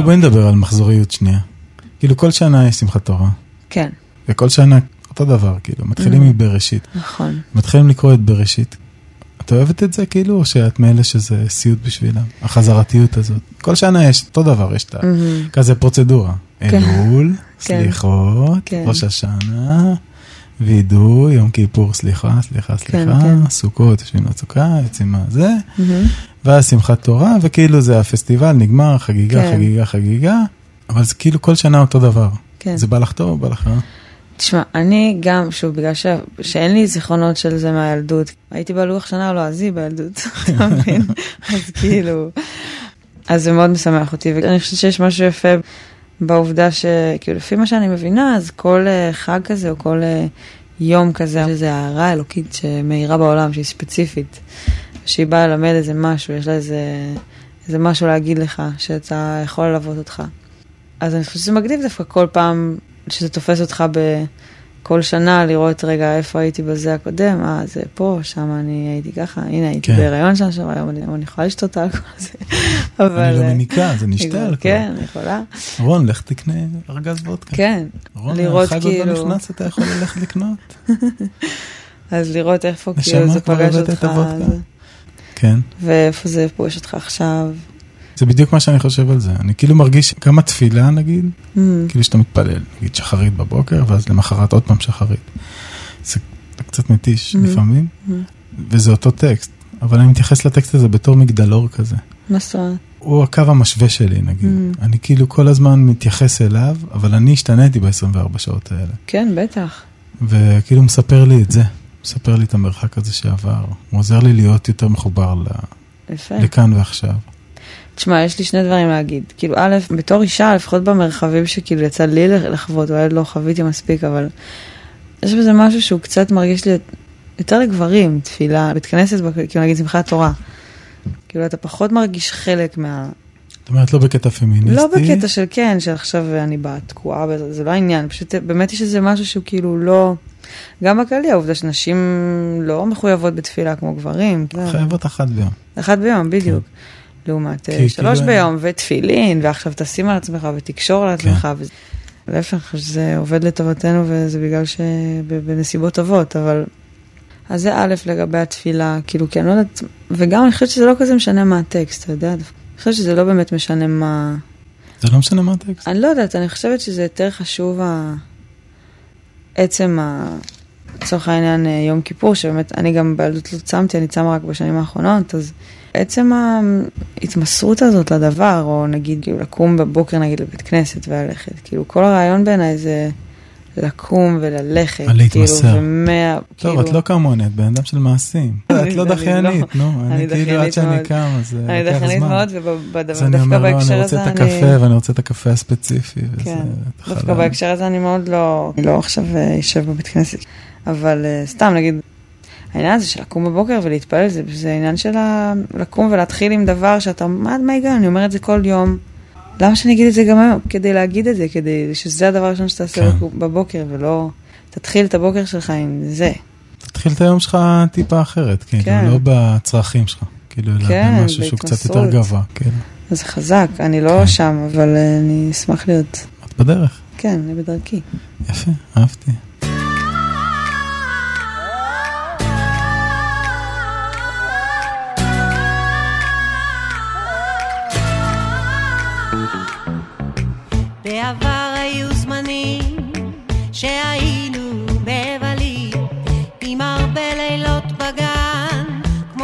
בואי נדבר על מחזוריות שנייה. כאילו כל שנה יש שמחת תורה, כן, וכל שנה אותו דבר, כאילו, מתחילים Mm. מבראשית. נכון. מתחילים לקרוא את בראשית. את אוהבת את זה כאילו, או שאת מאלה שזה סיוט בשבילם? החזרתיות הזאת. כל שנה יש אותו דבר, יש את ה... מהמם. כזה פרוצדורה. כן. אלול, כן. סליחות, כן. ראש השנה, וידוי, יום כיפור, סליחה, סליחה, סליחה, כן. סוכות, יושבים לסוכה, יוצאים מהזה, מהמם. ואז שמחת תורה, וכאילו זה הפסטיבל, נגמר, חגיגה, כן. חגיגה, חגיגה, אבל זה כאילו כל שנה אותו דבר. כן. זה בא לך טוב או בא לך רע? תשמע, אני גם, שוב, בגלל ש... שאין לי זיכרונות של זה מהילדות, הייתי בלוח שנה או לועזי בילדות, אתה מבין? אז כאילו, אז זה מאוד משמח אותי, ואני חושבת שיש משהו יפה בעובדה שכאילו, לפי מה שאני מבינה, אז כל אה, חג כזה, או כל אה, יום כזה, יש איזו הערה אלוקית שמאירה בעולם, שהיא ספציפית, שהיא באה ללמד איזה משהו, יש לה איזה, איזה משהו להגיד לך, שאתה יכול ללוות אותך. אז אני חושבת שזה מגניב דווקא כל פעם שזה תופס אותך בכל שנה, לראות רגע איפה הייתי בזה הקודם, אה, זה פה, שם אני הייתי ככה, הנה הייתי כן. בהיריון שנה שעברה, היום אני, אני יכולה לשתות את האלכוהול הזה. אבל... אני לא אה, מניקה, אשתה כבר- אלכוהול. כן, אני יכולה. רון, לך תקנה ארגז וודקה. כן, רון, לראות החג עוד לא כאילו- נכנס, אתה יכול ללכת לקנות. אז לראות איפה כאילו זה כבר פגש אותך? זה- כן. ואיפה זה פוגש אותך עכשיו. זה בדיוק מה שאני חושב על זה. אני כאילו מרגיש גם התפילה נגיד, Mm, כאילו שאתה מתפלל, נגיד שחרית בבוקר, ואז למחרת עוד פעם שחרית. זה קצת מתיש Mhm. לפעמים, Mhm. וזה אותו טקסט, אבל אני מתייחס לטקסט הזה בתור מגדלור כזה. אומרת? הוא הקו המשווה שלי נגיד. Mhm. אני כאילו כל הזמן מתייחס אליו, אבל אני השתניתי ב-24 שעות האלה. כן, בטח. וכאילו מספר לי את זה, מספר לי את המרחק הזה שעבר. הוא עוזר לי להיות יותר מחובר ל- יפה. לכאן ועכשיו. תשמע, יש לי שני דברים להגיד. כאילו, א', בתור אישה, לפחות במרחבים שכאילו יצא לי לחוות, אולי לא חוויתי מספיק, אבל יש בזה משהו שהוא קצת מרגיש לי יותר לגברים, תפילה, בית כנסת, כאילו נגיד שמחת תורה. כאילו, אתה פחות מרגיש חלק מה... זאת אומרת, לא בקטע פמיניסטי. לא בקטע של כן, שעכשיו אני באה תקועה זה לא העניין, פשוט באמת יש איזה משהו שהוא כאילו לא... גם בכללי, העובדה שנשים לא מחויבות בתפילה כמו גברים. חייבות אחת ביום. אחת ביום, בדיוק. לעומת אה, כי שלוש כאילו- ביום, ותפילין, ועכשיו תשים על עצמך ותקשור על עצמך. וזה- להפך, זה עובד לטובתנו וזה בגלל שבנסיבות טובות, אבל... אז זה א', לגבי התפילה, כאילו, כי אני לא יודעת, וגם אני חושבת שזה לא כזה משנה מה הטקסט, אתה יודע? אני חושבת שזה לא באמת משנה מה... זה לא משנה מה הטקסט. אני לא יודעת, אני חושבת שזה יותר חשוב ה... עצם ה... לצורך העניין אה, יום כיפור, שבאמת אני גם בילדות לא צמתי, אני צמה רק בשנים האחרונות, אז עצם ההתמסרות הזאת לדבר, או נגיד כאילו לקום בבוקר נגיד לבית כנסת וללכת, כאילו כל הרעיון בעיניי זה לקום וללכת, על להתמסר. כאילו, ומאה, טוב, את לא כמוני, את בן אדם של מעשים. אני- את לא אני דחיינית, נו. אני אני כאילו, עד שאני. קם, אז אני דחיינית. מאוד, אז ודווקא אני אומר, לא, בהקשר אני הזה רוצה את אני... הקפה, ואני רוצה את הקפה הספציפי. כן. דווקא בהקשר הזה אני מאוד לא, אני לא עכשיו אה, אשב בבית כנסת, אבל אה, סתם נגיד, העניין הזה של לקום בבוקר ולהתפלל, זה, זה עניין של לקום ולהתחיל עם דבר שאתה, מה, מה ההיגיון, אני אומר את זה כל יום, למה שאני אגיד את זה גם היום? כדי להגיד את זה, כדי שזה הדבר הראשון שאתה עושה כן. בבוקר, ולא תתחיל את הבוקר שלך עם זה. תתחיל את היום שלך טיפה אחרת, כאילו, כן. לא בצרכים שלך. כאילו, אלא כן, במשהו שהוא קצת יותר. גבוה, כאילו. אז זה חזק, אני לא כן. שם, אבל אה, אני אשמח להיות, את בדרך. כן, אני בדרכי. יפה, אהבתי.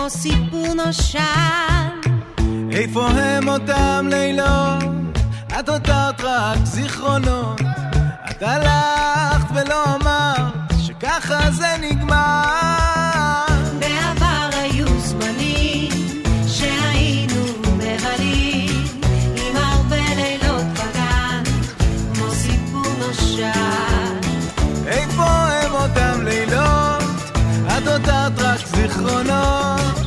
כמו סיפור נושן. איפה הם אותם לילות? את הותרת רק זיכרונות. את הלכת ולא אמרת שככה זה נגמר. בעבר היו זמנים שהיינו מבלים עם הרבה לילות בגן, כמו סיפור נושן. איפה הם אותם לילות? את הותרת רק זיכרונות.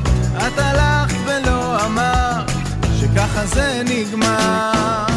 את הלכת ולא אמרת שככה זה נגמר.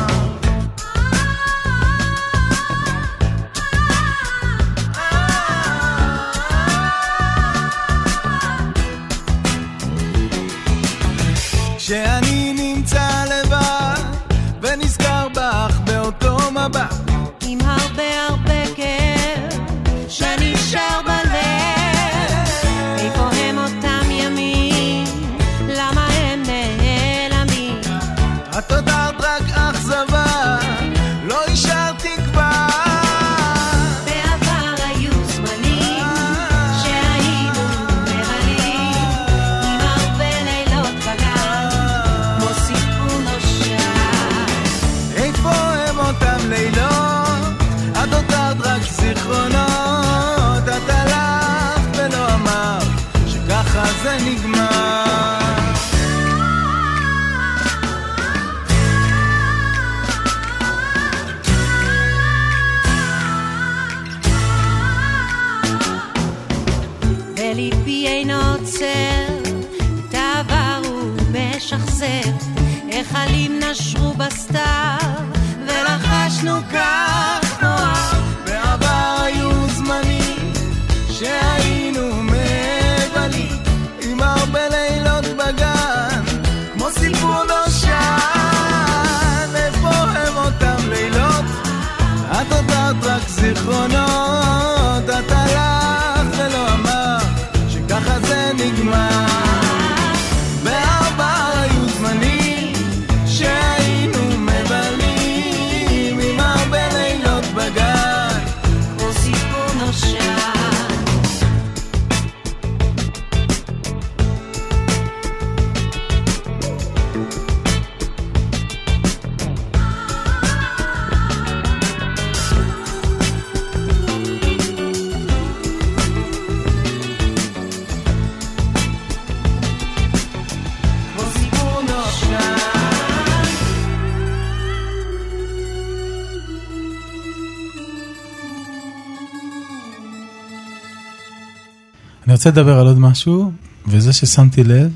אני רוצה לדבר על עוד משהו, וזה ששמתי לב,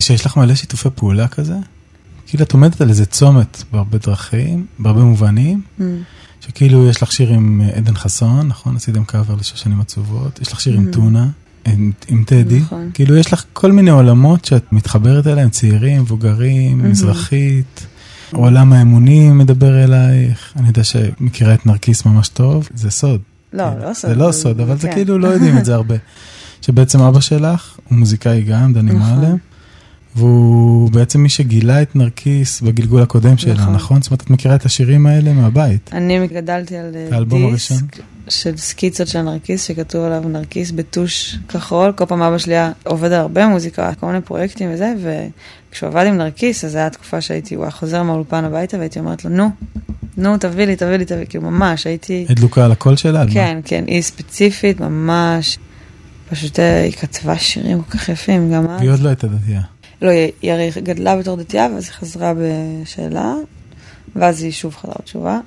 שיש לך מלא שיתופי פעולה כזה, כאילו את עומדת על איזה צומת בהרבה דרכים, בהרבה מובנים, Mm. שכאילו יש לך שיר עם אה, עדן חסון, נכון? עשיתם קאבר לשש שנים עצובות, יש לך שיר עם Mhm. טונה, עם, עם טדי, נכון. כאילו יש לך כל מיני עולמות שאת מתחברת אליהם, צעירים, מבוגרים, Mhm. מזרחית. עולם האמונים מדבר אלייך, אני יודע שמכירה את נרקיס ממש טוב, זה סוד. לא, כאילו, לא סוד. זה לא סוד, אבל זה כן. כאילו לא יודעים את זה הרבה. שבעצם אבא שלך הוא מוזיקאי גם, דני נכון. מועלם, והוא בעצם מי שגילה את נרקיס בגלגול הקודם שלה, נכון. נכון? זאת אומרת, את מכירה את השירים האלה מהבית. אני גדלתי על אה, דיסק הראשון? של סקיצות של נרקיס, שכתוב עליו נרקיס בטוש כחול. כל פעם אבא שלי היה עובד על הרבה מוזיקה, כל מיני פרויקטים וזה, וכשהוא עבד עם נרקיס, אז זו הייתה תקופה שהייתי, הוא היה חוזר מהאולפן הביתה, והייתי אומרת לו, נו, נו, תביא לי, תביא לי, תביא כאילו ממש, הייתי... הדלוקה על הקול שלה? על מה? כן, כן, היא ספציפית, ממש. פשוט אה, היא כתבה שירים כל כך יפים, גם אז. והיא עוד לא הייתה דתייה. לא, היא הרי גדלה בתור דתייה, ואז היא חזרה בשאלה, ואז היא שוב חזרה בתשובה.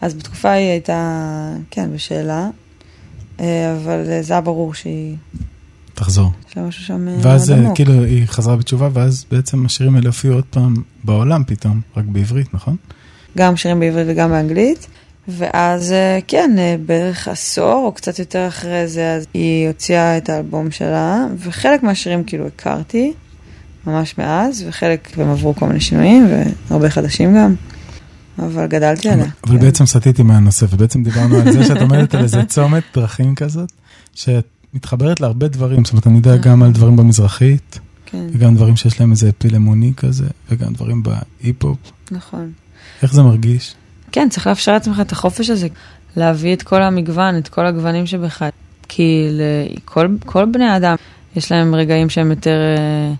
אז בתקופה היא הייתה, כן, בשאלה, אה, אבל זה היה ברור שהיא, תחזור. יש לה משהו שם אה, ואז עמוק. כאילו היא חזרה בתשובה, ואז בעצם השירים האלה הופיעו עוד פעם בעולם פתאום, רק בעברית, נכון? גם שירים בעברית וגם באנגלית. ואז, אה, כן, אה, בערך עשור או קצת יותר אחרי זה, אז היא הוציאה את האלבום שלה, וחלק מהשירים כאילו הכרתי, ממש מאז, וחלק הם עברו כל מיני שינויים, והרבה חדשים גם, אבל גדלתי עליה. אבל כן. בעצם סטיתי מהנושא, ובעצם דיברנו על זה שאת עומדת על איזה צומת דרכים כזאת, שאת מתחברת להרבה דברים, זאת אומרת, אני יודע גם על דברים במזרחית, כן, וגם דברים שיש להם איזה פיל אמוני כזה, וגם דברים בהיפ-הופ. נכון. איך זה מרגיש? כן, צריך לאפשר לעצמך את החופש הזה, להביא את כל המגוון, את כל הגוונים שבך. כי לכל כל בני האדם, יש להם רגעים שהם יותר אה,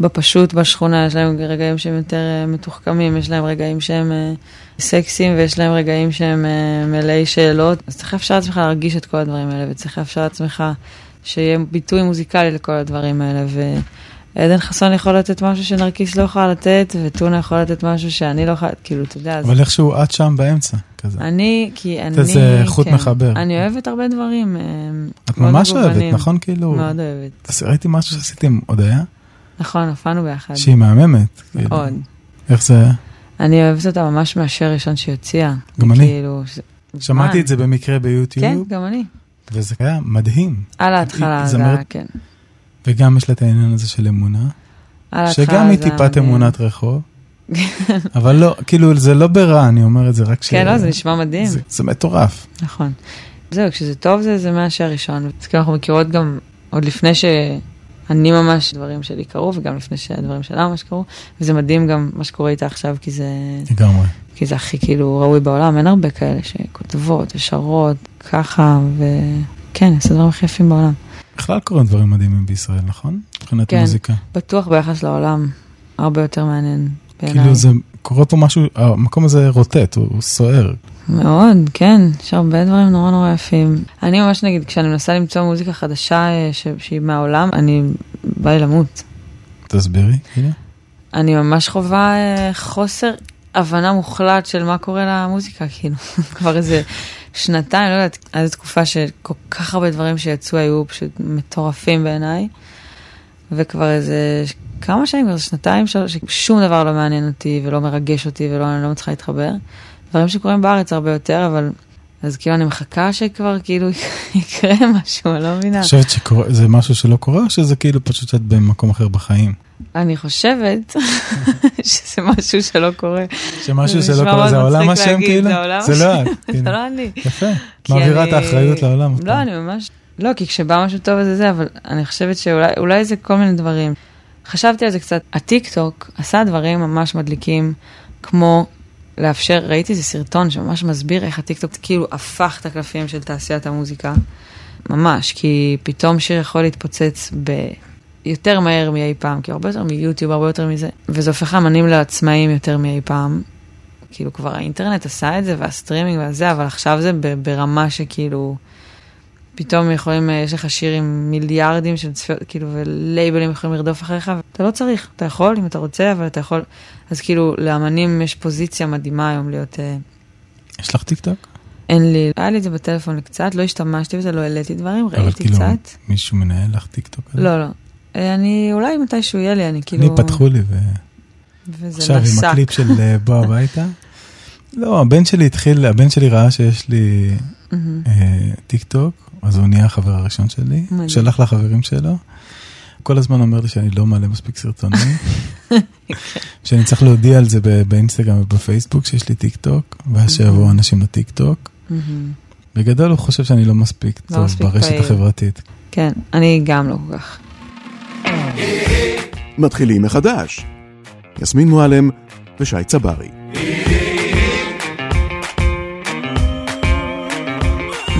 בפשוט, בשכונה, יש להם רגעים שהם יותר אה, מתוחכמים, יש להם רגעים שהם אה, סקסיים, ויש להם רגעים שהם אה, מלאי שאלות. אז צריך לאפשר לעצמך להרגיש את כל הדברים האלה, וצריך לאפשר לעצמך שיהיה ביטוי מוזיקלי לכל הדברים האלה. ו... עדן חסון יכול לתת משהו שנרקיס לא יכולה לתת, וטונה יכול לתת משהו שאני לא יכולה, כאילו, אתה יודע, אבל איכשהו את שם באמצע, כזה. אני, כי אני, איזה חוט כן, מחבר. אני אוהבת הרבה דברים. אה, את ממש אוהבת, מגוונים. נכון? כאילו, מאוד אוהבת. אז ראיתי משהו שעשיתי עם הודיה, נכון, הופענו ביחד. שהיא מהממת. כאילו. מאוד. איך זה היה? אני אוהבת אותה ממש מהשיר הראשון שהיא הוציאה. גם אני. כאילו, שמעתי. את זה במקרה כן, ביוטיוב, גם אני. וזה היה מדהים. על ההתחלה, זה כן. וגם יש לה את העניין הזה של אמונה, שגם היא זה טיפת מדהים. אמונת רחוב, אבל לא, כאילו זה לא ברע, אני אומר את זה רק ש... כן, לא, זה נשמע מדהים. זה- זה מטורף. נכון. זהו, כשזה טוב זה, זה מהשיר הראשון. אז כאילו אנחנו מכירות גם עוד לפני שאני ממש, דברים שלי קרו, וגם לפני שהדברים שלה ממש קרו, וזה מדהים גם מה שקורה איתה עכשיו, כי זה, לגמרי. כי זה הכי כאילו ראוי בעולם, אין הרבה כאלה שכותבות ושרות ככה, וכן, עושה דברים הכי יפים בעולם. בכלל קורים דברים מדהימים בישראל, נכון? מבחינת כן. מוזיקה. בטוח ביחס לעולם, הרבה יותר מעניין בעיניי. כאילו זה, קורה פה משהו, המקום הזה רוטט, הוא הוא סוער. מאוד, כן, יש הרבה דברים נורא נורא יפים. אני ממש נגיד, כשאני מנסה למצוא מוזיקה חדשה אה, ש- שהיא מהעולם, אני בא לי למות. תסבירי, כאילו. אני ממש חווה אה, חוסר הבנה מוחלט של מה קורה למוזיקה, כאילו, כבר איזה שנתיים, לא יודעת, הייתה תקופה שכל כך הרבה דברים שיצאו היו פשוט מטורפים בעיניי, וכבר איזה כמה שנים, כבר שנתיים, שלוש, ששום דבר לא מעניין אותי ולא מרגש אותי ולא אני לא מצליחה להתחבר. דברים שקורים בארץ הרבה יותר, אבל... אז כאילו אני מחכה שכבר כאילו יקרה משהו, אני לא מבינה. את חושבת שזה משהו שלא קורה, או שזה כאילו פשוט שאת במקום אחר בחיים? אני חושבת שזה משהו שלא קורה. שמשהו זה שלא קורה, זה העולם אשם כאילו? זה זה לא את. אשם. כאילו. זה לא אני. יפה. מעבירה את האחריות לעולם. לא, אני ממש... לא, כי כשבא משהו טוב זה זה, אבל אני חושבת שאולי אולי זה כל מיני דברים. חשבתי על זה קצת. הטיק טוק עשה דברים ממש מדליקים, כמו לאפשר, ראיתי איזה סרטון שממש מסביר איך הטיק טוק כאילו הפך את הקלפים של תעשיית המוזיקה. ממש, כי פתאום שיר יכול להתפוצץ ב... יותר מהר מאי פעם, כי הרבה יותר מיוטיוב, הרבה יותר מזה, וזה הופך אמנים לעצמאים יותר מאי פעם. כאילו כבר האינטרנט עשה את זה והסטרימינג והזה, אבל עכשיו זה ברמה שכאילו, פתאום יכולים, אה, יש לך שיר עם מיליארדים של צפיות, כאילו, ולייבלים יכולים לרדוף אחריך, אתה לא צריך, אתה יכול אם אתה רוצה, אבל אתה יכול, אז כאילו, לאמנים יש פוזיציה מדהימה היום להיות... אה, יש לך טיק טוק? אין לי, היה לי את זה בטלפון קצת, לא השתמשתי בזה, לא העליתי דברים, אבל ראיתי כאילו, קצת. מישהו מנהל לך טיקטוק? לא, לא. אני, אולי מתישהו יהיה לי, אני כאילו... אני פתחו לי, וזה ועכשיו עם נסק. הקליפ של אה, בוא הביתה. לא, הבן שלי התחיל, הבן שלי ראה שיש לי מהמם. אה, טיק טוק, אז הוא נהיה החבר הראשון שלי, מדהים. שלח לחברים שלו. כל הזמן אומר לי שאני לא מעלה מספיק סרטונים, שאני צריך להודיע על זה באינסטגרם ובפייסבוק שיש לי טיקטוק, ואז שיבואו אנשים לטיקטוק. בגדול הוא חושב שאני לא מספיק לא טוב ברשת. החברתית. כן, אני גם לא כל כך. מתחילים מחדש. יסמין מועלם ושי צברי.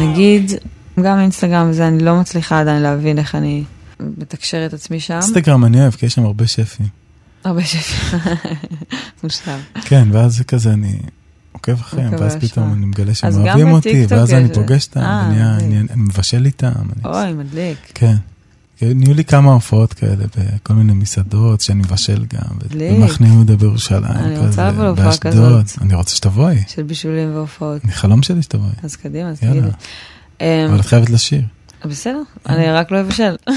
נגיד, גם אינסטגרם וזה, אני לא מצליחה עדיין להבין איך אני מתקשר את עצמי שם. אינסטגרם אני אוהב, כי יש שם הרבה שפים. הרבה שפים. מושלם. כן, ואז זה כזה אני עוקב אחריהם, ואז פתאום. אני מגלה שהם אוהבים אותי, ואז אני פוגש אותם, אה. אני אני מבשל איתם. אוי, מדליק. כן. נהיו לי כמה הופעות כאלה בכל מיני מסעדות שאני מבשל גם. במחנה יהודה בירושלים, אני רוצה לבוא להופעה. כזאת. אני רוצה שתבואי, של בישולים והופעות. אני חלום שלי שתבואי. אז קדימה, אז. תגידי. אמ, אבל את חייבת לשיר. בסדר, אני רק לא אבשל.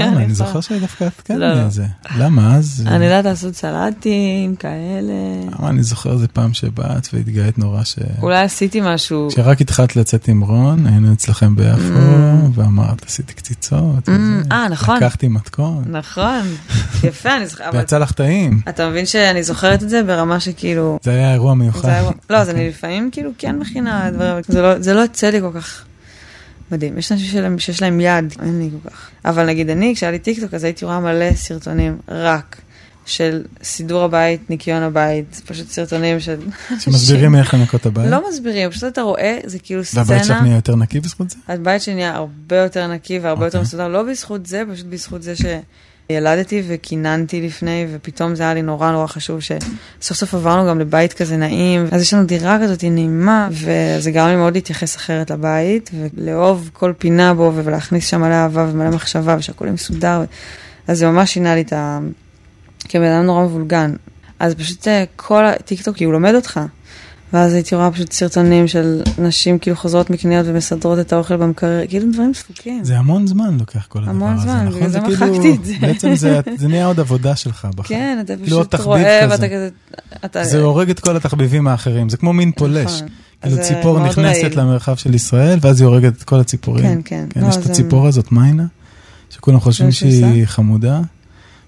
למה? אני יכולה. זוכר שדווקא את כן לא, לא. זה. למה אז? אני יודעת לעשות סלטים, כאלה. למה אני זוכר איזה פעם שבאת והתגאית נורא ש... אולי עשיתי משהו. כשרק התחלת לצאת עם רון, היינו אצלכם ביפו, ואמרת, עשיתי קציצות. Mm. אה, נכון. לקחתי מתכון, נכון, יפה, אני זוכרת. ויצא לך טעים. אתה מבין שאני זוכרת את זה ברמה שכאילו... זה היה אירוע מיוחד. לא, אז אני לפעמים כאילו כן מכינה דברים, לא- זה לא יוצא לי כל כך מדהים. יש אנשים שלהם- שיש להם יד, אין לי כל כך. אבל נגיד אני, כשהיה לי טיקטוק, אז הייתי רואה מלא סרטונים רק של סידור הבית, ניקיון הבית, פשוט סרטונים של... שמסבירים איך לנקות את הבית. לא מסבירים, פשוט אתה רואה, זה כאילו והבית שלך סצנה. נהיה יותר נקי בזכות זה? הבית שלי נהיה הרבה יותר נקי והרבה יותר אוקיי. מסודר, לא בזכות זה, פשוט בזכות זה שילדתי וקיננתי לפני, ופתאום זה היה לי נורא נורא חשוב שסוף סוף עברנו גם לבית כזה נעים, אז יש לנו דירה כזאת נעימה, וזה גרם לי מאוד להתייחס אחרת לבית, ולאהוב כל פינה בו, ולהכניס שם מלא אהבה ומלא מחשבה, ושהכול מסודר, אז זה ממש שינה לי את ה... כבן אדם נורא מבולגן. אז פשוט אה, כל הטיקטוק, כי הוא לומד אותך. ואז הייתי רואה פשוט סרטונים של נשים כאילו חוזרות מקניות ומסדרות את האוכל במקרר, כאילו דברים דפוקים. זה המון זמן לוקח כל הדבר הזה, המון זמן, נכון? בגלל זה כאילו- מחקתי את זה. בעצם זה זה נהיה עוד עבודה שלך בחיים. כן, אתה כאילו פשוט רואה כזה. ואתה כזה... אתה... זה הורג את כל התחביבים האחרים, זה כמו מין פולש. נכון. כאילו ציפור נכנסת. למרחב של ישראל, ואז היא הורגת את כל הציפורים. כן, כן. לא, יש את הציפור הזאת, מיינה, שכולם חושבים שהיא חמודה.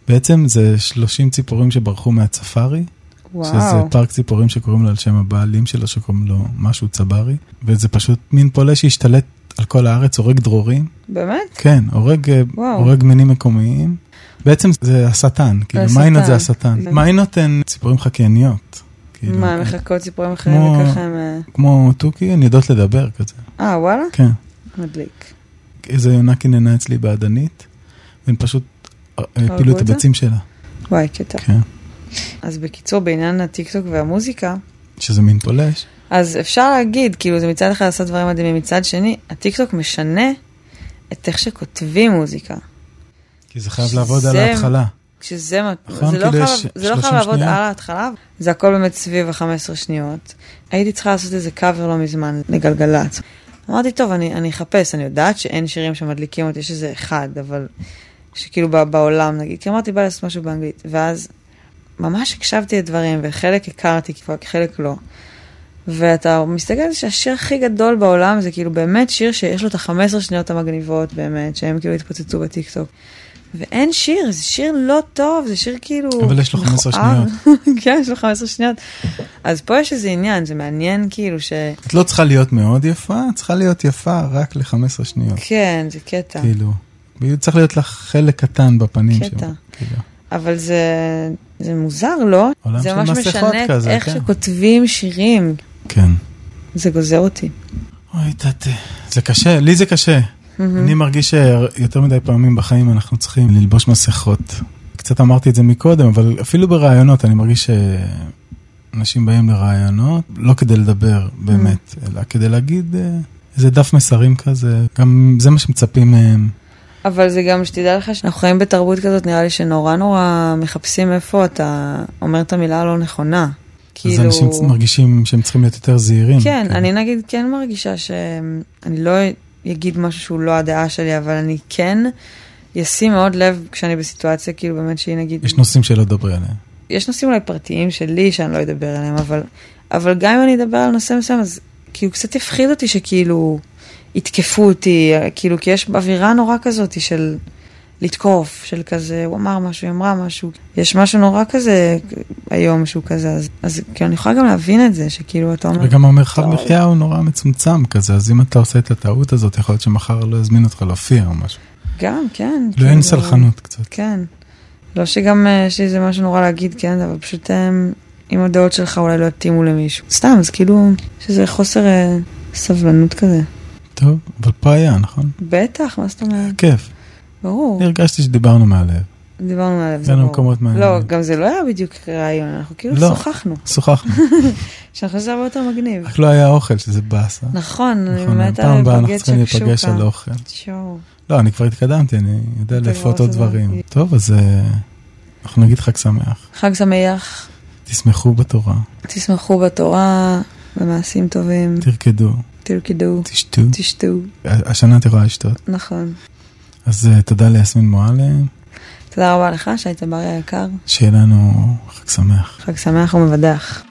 בעצם זה 30 ציפורים שברחו מהצפארי, שזה וואו. פארק ציפורים שקוראים לו על שם הבעלים שלו, שקוראים לו משהו צברי, וזה פשוט מין פולש שהשתלט על כל הארץ, הורג דרורים. באמת? כן, הורג, אה. הורג מינים מקומיים. בעצם זה השטן, כאילו. מיינות זה השטן. מיינות הן ציפורים חקייניות. כאילו, מה, הן מחכות ציפורים אחרים וככה הם... אה, כמו תוכי, הן יודעות לדבר כזה. אה, וואלה? כן. מדליק. איזה יונה קיננה אצלי בעדנית, והן פשוט אה, הפילו את אותה? הביצים שלה. וואי, קטע. כן. אז בקיצור, בעניין הטיקטוק והמוזיקה, שזה מין פולש. אז אפשר להגיד, כאילו, זה מצד אחד לעשות דברים מדהימים, מצד שני, הטיקטוק משנה את איך שכותבים מוזיקה. כי זה חייב לעבוד על ההתחלה. שזה מה- נכון, זה לא כאילו חייב זה לא 30 חייב לעבוד. על ההתחלה, זה הכל באמת סביב ה-15 שניות. הייתי צריכה לעשות איזה קאבר לא מזמן לגלגלצ. אמרתי, טוב, אני, אני אחפש, אני יודעת שאין שירים שמדליקים אותי, יש איזה אחד, אבל שכאילו בעולם נגיד, כי אמרתי, בא לעשות משהו באנגלית, ואז ממש הקשבתי לדברים, וחלק הכרתי, כבר חלק לא. ואתה מסתכל על זה שהשיר הכי גדול בעולם זה כאילו באמת שיר שיש לו את ה-15 שניות המגניבות באמת, שהם כאילו התפוצצו בטיקטוק. ואין שיר, זה שיר לא טוב, זה שיר כאילו... אבל יש לו 15 מכוער. כן, יש לו 15 שניות. אז פה יש איזה עניין, זה מעניין כאילו ש... את לא צריכה להיות מאוד יפה, את צריכה להיות יפה רק ל-15 שניות. כן, זה קטע. כאילו, צריך להיות לך חלק קטן בפנים קטע. שם. כאילו. אבל זה, זה מוזר, לא? זה ממש משנה כזה, איך כן. שכותבים שירים. כן. זה גוזר אותי. אוי, תתה. זה קשה, לי זה קשה. אני מרגיש שיותר מדי פעמים בחיים אנחנו צריכים ללבוש מסכות. קצת אמרתי את זה מקודם, אבל אפילו ברעיונות אני מרגיש שאנשים באים לרעיונות, לא כדי לדבר באמת, אלא כדי להגיד אה, איזה דף מסרים כזה, גם זה מה שמצפים מהם. אבל זה גם שתדע לך שאנחנו חיים בתרבות כזאת, נראה לי שנורא נורא מחפשים איפה אתה אומר את המילה הלא נכונה. כאילו... אז אנשים מרגישים שהם צריכים להיות יותר זהירים. כן, אני נגיד כן מרגישה שאני לא אגיד משהו שהוא לא הדעה שלי, אבל אני כן אשים מאוד לב כשאני בסיטואציה, כאילו באמת שהיא נגיד... יש נושאים שלא תדברי עליהם. יש נושאים אולי פרטיים שלי שאני לא אדבר עליהם, אבל, אבל גם אם אני אדבר על נושא מסוים, אז כאילו קצת הפחיד אותי שכאילו יתקפו אותי, כאילו, כי יש אווירה נורא כזאת של לתקוף, של כזה, הוא אמר משהו, היא אמרה משהו. יש משהו נורא כזה היום שהוא כזה, אז, אז כאילו אני יכולה גם להבין את זה, שכאילו אתה אומר... וגם המרחב מחיה הוא נורא מצומצם כזה, אז אם אתה עושה את הטעות הזאת, יכול להיות שמחר לא יזמין אותך להופיע או משהו. גם, כן. לא אין סלחנות קצת. כן. לא שגם אה, יש לי איזה משהו נורא להגיד, כן, אבל פשוט הם, אם הדעות שלך אולי לא יתאימו למישהו. סתם, אז כאילו, יש איזה חוסר אה, סבלנות כזה. טוב, אבל פה היה, נכון? בטח, מה זאת אומרת? כיף. ברור. הרגשתי שדיברנו מהלב. דיברנו מהלב, זה ברור. במקומות מעניינים. לא, גם זה לא היה בדיוק רעיון, אנחנו כאילו לא. שוחחנו. שוחחנו. שאני חושבת שזה הרבה יותר מגניב. רק לא היה אוכל, שזה באסה. נכון, אני נכון, הבאה אנחנו בגט שקשוקה. להיפגש על אוכל. שואו. לא, אני כבר התקדמתי, אני יודע כבר עוד. דברים. טוב, אז אה, אנחנו נגיד חג שמח. חג שמח, תשמחו בתורה, תשמחו בתורה, במעשים טובים, תרקדו, תרקדו, תשתו. תשתו, השנה את יכולה לשתות. נכון. אז אה, תודה ליסמין מועלם, תודה רבה לך שהיית ברי היקר, שיהיה לנו חג שמח. חג שמח ומבדח.